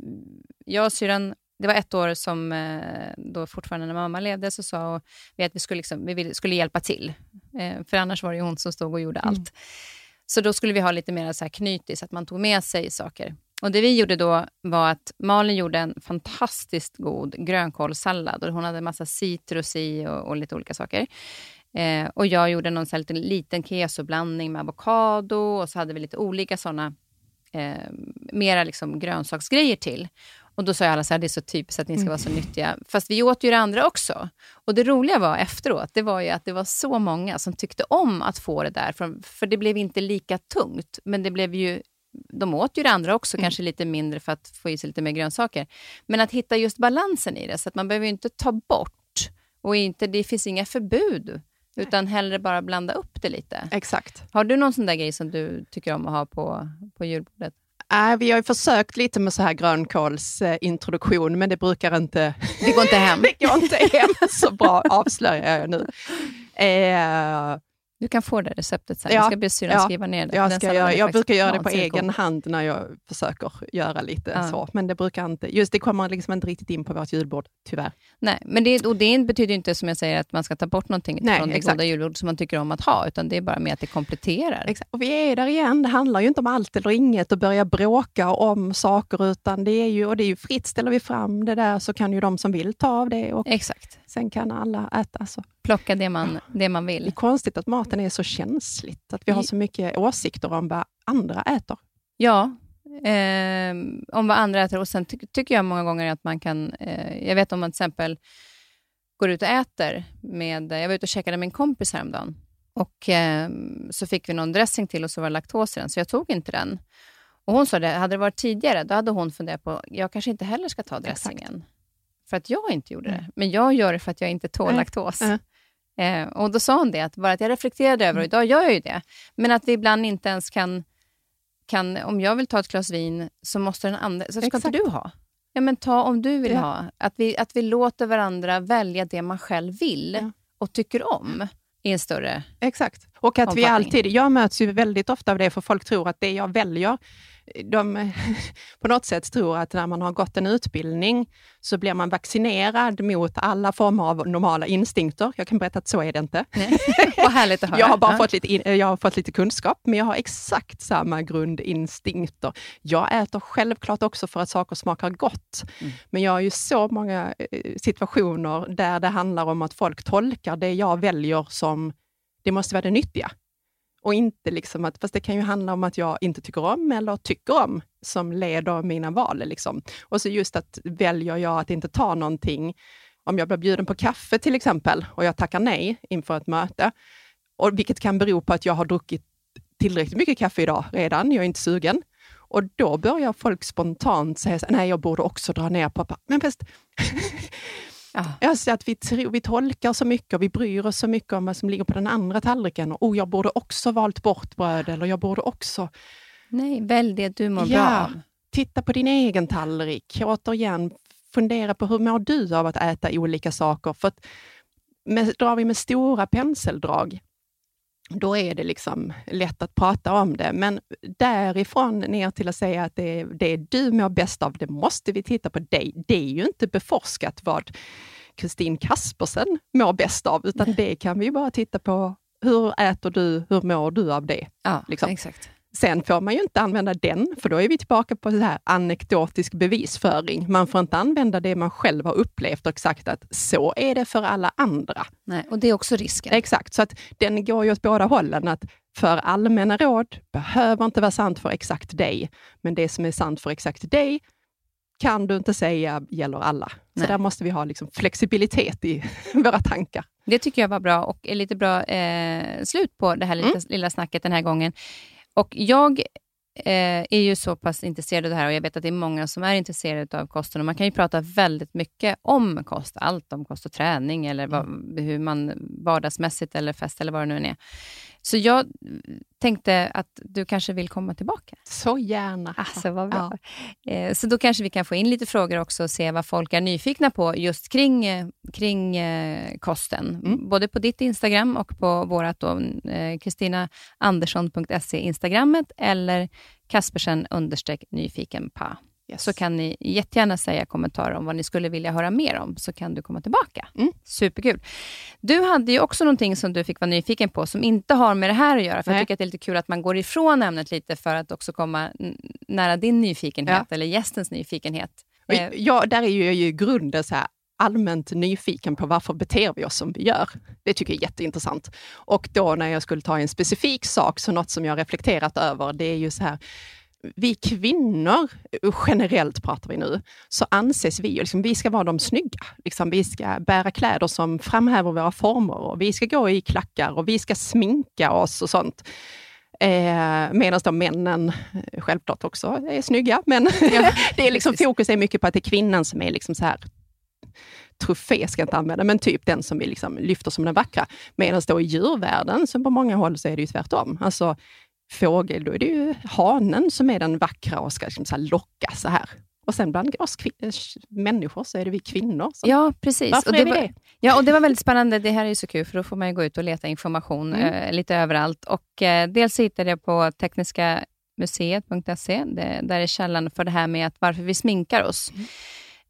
jag och syrran det var ett år som, eh, då fortfarande när mamma levde, så sa vi att vi skulle, liksom, vi skulle hjälpa till. Eh, för annars var det hon som stod och gjorde mm. allt. Så då skulle vi ha lite mer så här knytis, att man tog med sig saker. Och Det vi gjorde då var att Malin gjorde en fantastiskt god grönkålssallad. Och hon hade en massa citrus i och, och lite olika saker. Eh, och Jag gjorde någon så liten, liten kesoblandning med avokado och så hade vi lite olika såna eh, mera liksom grönsaksgrejer till. Och Då sa alla att det är så typiskt att ni ska vara så mm. nyttiga. Fast vi åt ju det andra också. Och Det roliga var efteråt, det var ju att det var så många som tyckte om att få det där. För, för det blev inte lika tungt, men det blev ju de åt ju det andra också, mm. kanske lite mindre för att få i sig lite mer grönsaker. Men att hitta just balansen i det, så att man behöver inte ta bort och inte, det finns inga förbud, utan hellre bara blanda upp det lite. Exakt. Har du någon sån där grej som du tycker om att ha på, på julbordet? Äh, vi har ju försökt lite med så här grönkålsintroduktion, men det brukar inte... Det går inte hem. det går inte hem så bra, avslöjar jag nu. Eh, du kan få det receptet sen. Ja, jag ska be syrran ja, skriva ner det. Jag, ska göra, jag brukar göra det på egen hand när jag försöker göra lite ja. så, men det brukar inte, just det kommer liksom inte riktigt in på vårt julbord, tyvärr. Nej, men det, och det betyder inte som jag säger att man ska ta bort någonting Nej, från det exakt. goda julbord som man tycker om att ha, utan det är bara med att det kompletterar. Exakt. Och vi är där igen, det handlar ju inte om allt eller inget och börja bråka om saker, utan det är ju, och det är ju fritt, ställer vi fram det där så kan ju de som vill ta av det. Och exakt. Sen kan alla äta. Så. Plocka det man, det man vill. Det är konstigt att maten är så känsligt, att vi har så mycket åsikter om vad andra äter. Ja, eh, om vad andra äter. Och Sen ty tycker jag många gånger att man kan... Eh, jag vet om man till exempel går ut och äter med... Jag var ute och käkade med en kompis häromdagen. Och eh, så fick vi någon dressing till och så var det laktos i den, så jag tog inte den. Och Hon sa det, hade det varit tidigare, då hade hon funderat på, jag kanske inte heller ska ta dressingen. Exakt för att jag inte gjorde det, men jag gör det för att jag inte tål laktos. Eh, och Då sa hon det, att bara att jag reflekterade över, och idag gör jag ju det, men att vi ibland inte ens kan, kan om jag vill ta ett glas vin, så måste den andra, så ska Exakt. inte du ha. Ja, men ta om du vill ja. ha. Att vi, att vi låter varandra välja det man själv vill ja. och tycker om i en större Exakt. Och att vi alltid, jag möts ju väldigt ofta av det, för folk tror att det jag väljer de på något sätt tror att när man har gått en utbildning så blir man vaccinerad mot alla former av normala instinkter. Jag kan berätta att så är det inte. Nej. Vad härligt att höra. Jag har bara ja. fått, lite, jag har fått lite kunskap, men jag har exakt samma grundinstinkter. Jag äter självklart också för att saker smakar gott, mm. men jag har ju så många eh, situationer där det handlar om att folk tolkar det jag väljer som det måste vara det nyttiga. Och inte liksom att, fast det kan ju handla om att jag inte tycker om eller tycker om, som leder mina val. Liksom. Och så just att väljer jag att inte ta någonting, om jag blir bjuden på kaffe till exempel, och jag tackar nej inför ett möte, och vilket kan bero på att jag har druckit tillräckligt mycket kaffe idag redan, jag är inte sugen. Och då börjar folk spontant säga, nej jag borde också dra ner på... Men fast, Ja. Alltså att vi, tror, vi tolkar så mycket och vi bryr oss så mycket om vad som ligger på den andra tallriken. Och oh, jag borde också valt bort bröd eller jag borde också... Nej, välj det du mår ja. bra av. Titta på din egen tallrik. Återigen, fundera på hur mår du av att äta olika saker? För att med, drar vi med stora penseldrag, då är det liksom lätt att prata om det. Men därifrån ner till att säga att det är det du mår bäst av, det måste vi titta på dig. Det är ju inte beforskat vad Kristin Kaspersen mår bäst av, utan det kan vi bara titta på. Hur äter du? Hur mår du av det? Ja, liksom. exakt. Sen får man ju inte använda den, för då är vi tillbaka på så här anekdotisk bevisföring. Man får inte använda det man själv har upplevt och exakt att så är det för alla andra. Nej, och det är också risken. Exakt, så att den går ju åt båda hållen. Att för allmänna råd behöver inte vara sant för exakt dig, men det som är sant för exakt dig kan du inte säga gäller alla. Nej. Så där måste vi ha liksom flexibilitet i våra tankar. Det tycker jag var bra och är lite bra eh, slut på det här lilla, mm. lilla snacket den här gången. Och jag eh, är ju så pass intresserad av det här och jag vet att det är många som är intresserade av kosten. Och man kan ju prata väldigt mycket om kost, allt om kost och träning eller vad, mm. hur man vardagsmässigt eller fest eller vad det nu är. Så jag tänkte att du kanske vill komma tillbaka. Så gärna. Alltså, vad bra. Ja. Eh, så då kanske vi kan få in lite frågor också och se vad folk är nyfikna på just kring, eh, kring eh, kosten. Mm. Både på ditt Instagram och på vårt kristinaandersson.se Instagrammet eller Kaspersen nyfiken pa. Yes. Så kan ni jättegärna säga kommentarer om vad ni skulle vilja höra mer om, så kan du komma tillbaka. Mm. Superkul. Du hade ju också någonting som du fick vara nyfiken på, som inte har med det här att göra. För Nej. Jag tycker att det är lite kul att man går ifrån ämnet lite, för att också komma nära din nyfikenhet, ja. eller gästens nyfikenhet. Eh, ja, där är ju, ju grunden så här, allmänt nyfiken på varför beter vi oss som vi gör. Det tycker jag är jätteintressant. Och då när jag skulle ta en specifik sak, så något som jag reflekterat över, det är ju så här, vi kvinnor, generellt pratar vi nu, så anses vi, liksom, vi ska vara de snygga. Liksom, vi ska bära kläder som framhäver våra former och vi ska gå i klackar och vi ska sminka oss och sånt. Eh, Medan de männen eh, självklart också är snygga, men ja, det är liksom, fokus är mycket på att det är kvinnan som är liksom så här trofé ska jag inte använda, men typ den som vi liksom lyfter som den vackra. Medan då i djurvärlden, så på många håll, så är det ju tvärtom. Alltså, fågel, då är det ju hanen som är den vackra och ska liksom så locka så här. Och sen bland oss människor så är det vi kvinnor. Så. Ja, precis. Varför och det är vi var, det? Ja, och det var väldigt spännande. Det här är så kul, för då får man gå ut och leta information mm. eh, lite överallt. Och eh, Dels hittade jag på tekniska museet.se, där är källan för det här med att varför vi sminkar oss. Mm.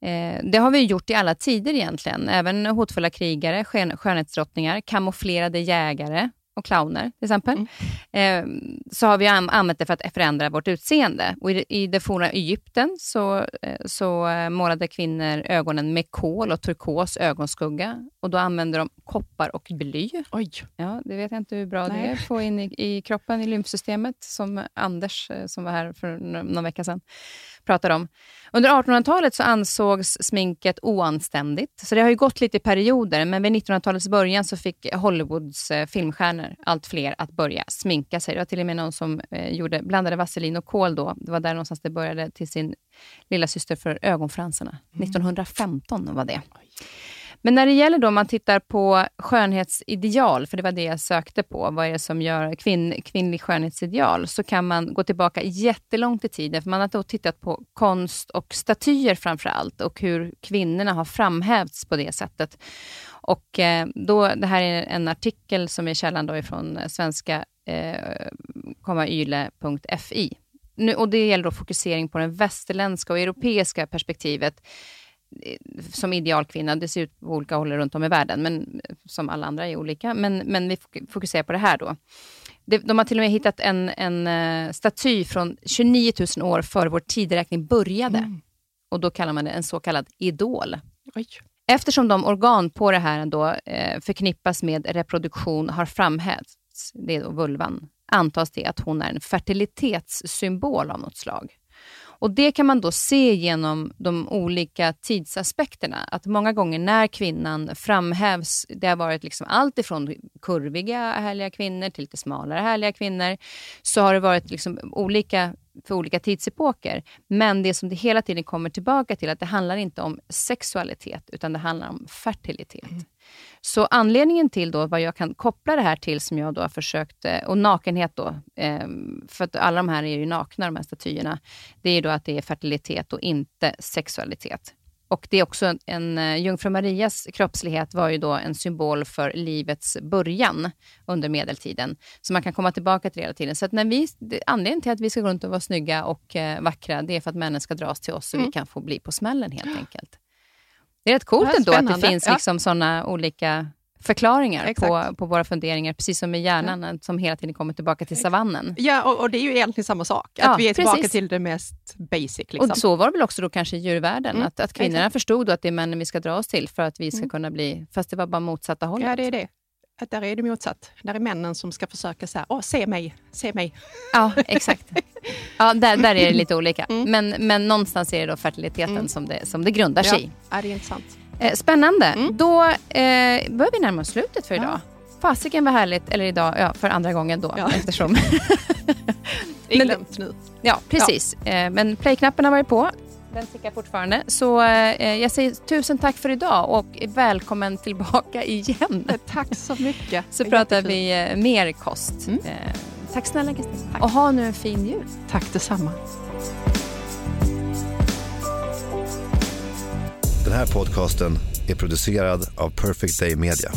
Eh, det har vi gjort i alla tider egentligen. Även hotfulla krigare, skön, skönhetsdrottningar, kamouflerade jägare och clowner till exempel, mm. eh, så har vi använt det för att förändra vårt utseende. Och i, I det forna Egypten så, eh, så eh, målade kvinnor ögonen med kol och turkos ögonskugga. Och Då använde de koppar och bly. Oj. Ja, det vet jag inte hur bra Nej. det är att få in i, i, kroppen, i lymfsystemet, som Anders, eh, som var här för någon vecka sedan, pratade om. Under 1800-talet så ansågs sminket oanständigt, så det har ju gått lite i perioder, men vid 1900-talets början så fick Hollywoods eh, filmstjärnor allt fler att börja sminka sig. Det var till och med någon som eh, gjorde, blandade vaselin och kol då. Det var där någonstans det började till sin lilla syster för ögonfransarna. Mm. 1915 var det. Men när det gäller då, om man tittar på skönhetsideal, för det var det jag sökte på, vad är det som gör kvinn, kvinnlig skönhetsideal, så kan man gå tillbaka jättelångt i tiden, för man har då tittat på konst och statyer framför allt, och hur kvinnorna har framhävts på det sättet. Och eh, då, det här är en artikel som är källan då ifrån svenska eh, yle.fi nu, och det gäller då fokusering på det västerländska och europeiska perspektivet som idealkvinna, det ser ut på olika håll runt om i världen, men som alla andra är olika. Men, men vi fokuserar på det här då. De har till och med hittat en, en uh, staty från 29 000 år före vår tideräkning började. Mm. Och då kallar man det en så kallad idol. Oj. Eftersom de organ på det här ändå, eh, förknippas med reproduktion har framhävts, det är då vulvan, antas det att hon är en fertilitetssymbol av något slag. Och Det kan man då se genom de olika tidsaspekterna. Att många gånger när kvinnan framhävs, det har varit liksom allt ifrån kurviga härliga kvinnor till lite smalare härliga kvinnor, så har det varit liksom olika för olika tidsepoker. Men det som det hela tiden kommer tillbaka till, att det handlar inte om sexualitet, utan det handlar om fertilitet. Mm. Så anledningen till då vad jag kan koppla det här till, som jag då har försökt, eh, och nakenhet då, ehm, för att alla de här är ju nakna, de här statyerna, det är då att det är fertilitet och inte sexualitet. Och det är också en, eh, Jungfru Marias kroppslighet var ju då en symbol för livets början under medeltiden. Så man kan komma tillbaka till det hela tiden. Så när vi, anledningen till att vi ska gå runt och vara snygga och eh, vackra, det är för att männen ska dras till oss så mm. vi kan få bli på smällen helt enkelt. Det är rätt coolt det ändå att det finns ja. liksom sådana olika förklaringar på, på våra funderingar, precis som med hjärnan ja. som hela tiden kommer tillbaka till savannen. Ja, och, och det är ju egentligen samma sak, att ja, vi är tillbaka precis. till det mest basic. Liksom. Och så var det väl också då kanske i djurvärlden, mm. att, att kvinnorna exakt. förstod att det är männen vi ska dra oss till för att vi ska mm. kunna bli, fast det var bara motsatta hållet. Ja, det är det. Att där är det motsatt. Där är männen som ska försöka säga, åh, se mig, se mig. Ja, exakt. Ja, där, där är det lite olika. Mm. Men, men någonstans är det då fertiliteten mm. som, det, som det grundar sig i. Ja, det är intressant. Eh, spännande. Mm. Då eh, börjar vi närma oss slutet för idag. Ja. Fasiken vad härligt, eller idag, ja, för andra gången då. Ja. Eftersom... det är glömt nu. Ja, precis. Ja. Eh, men playknappen har varit på. Den tickar fortfarande. Så eh, jag säger tusen tack för idag och välkommen tillbaka igen. Eh, tack så mycket. Så pratar vi eh, mer kost. Mm. Eh, tack snälla Kristin. Och ha nu en fin jul. Tack detsamma. Den här podcasten är producerad av Perfect Day Media.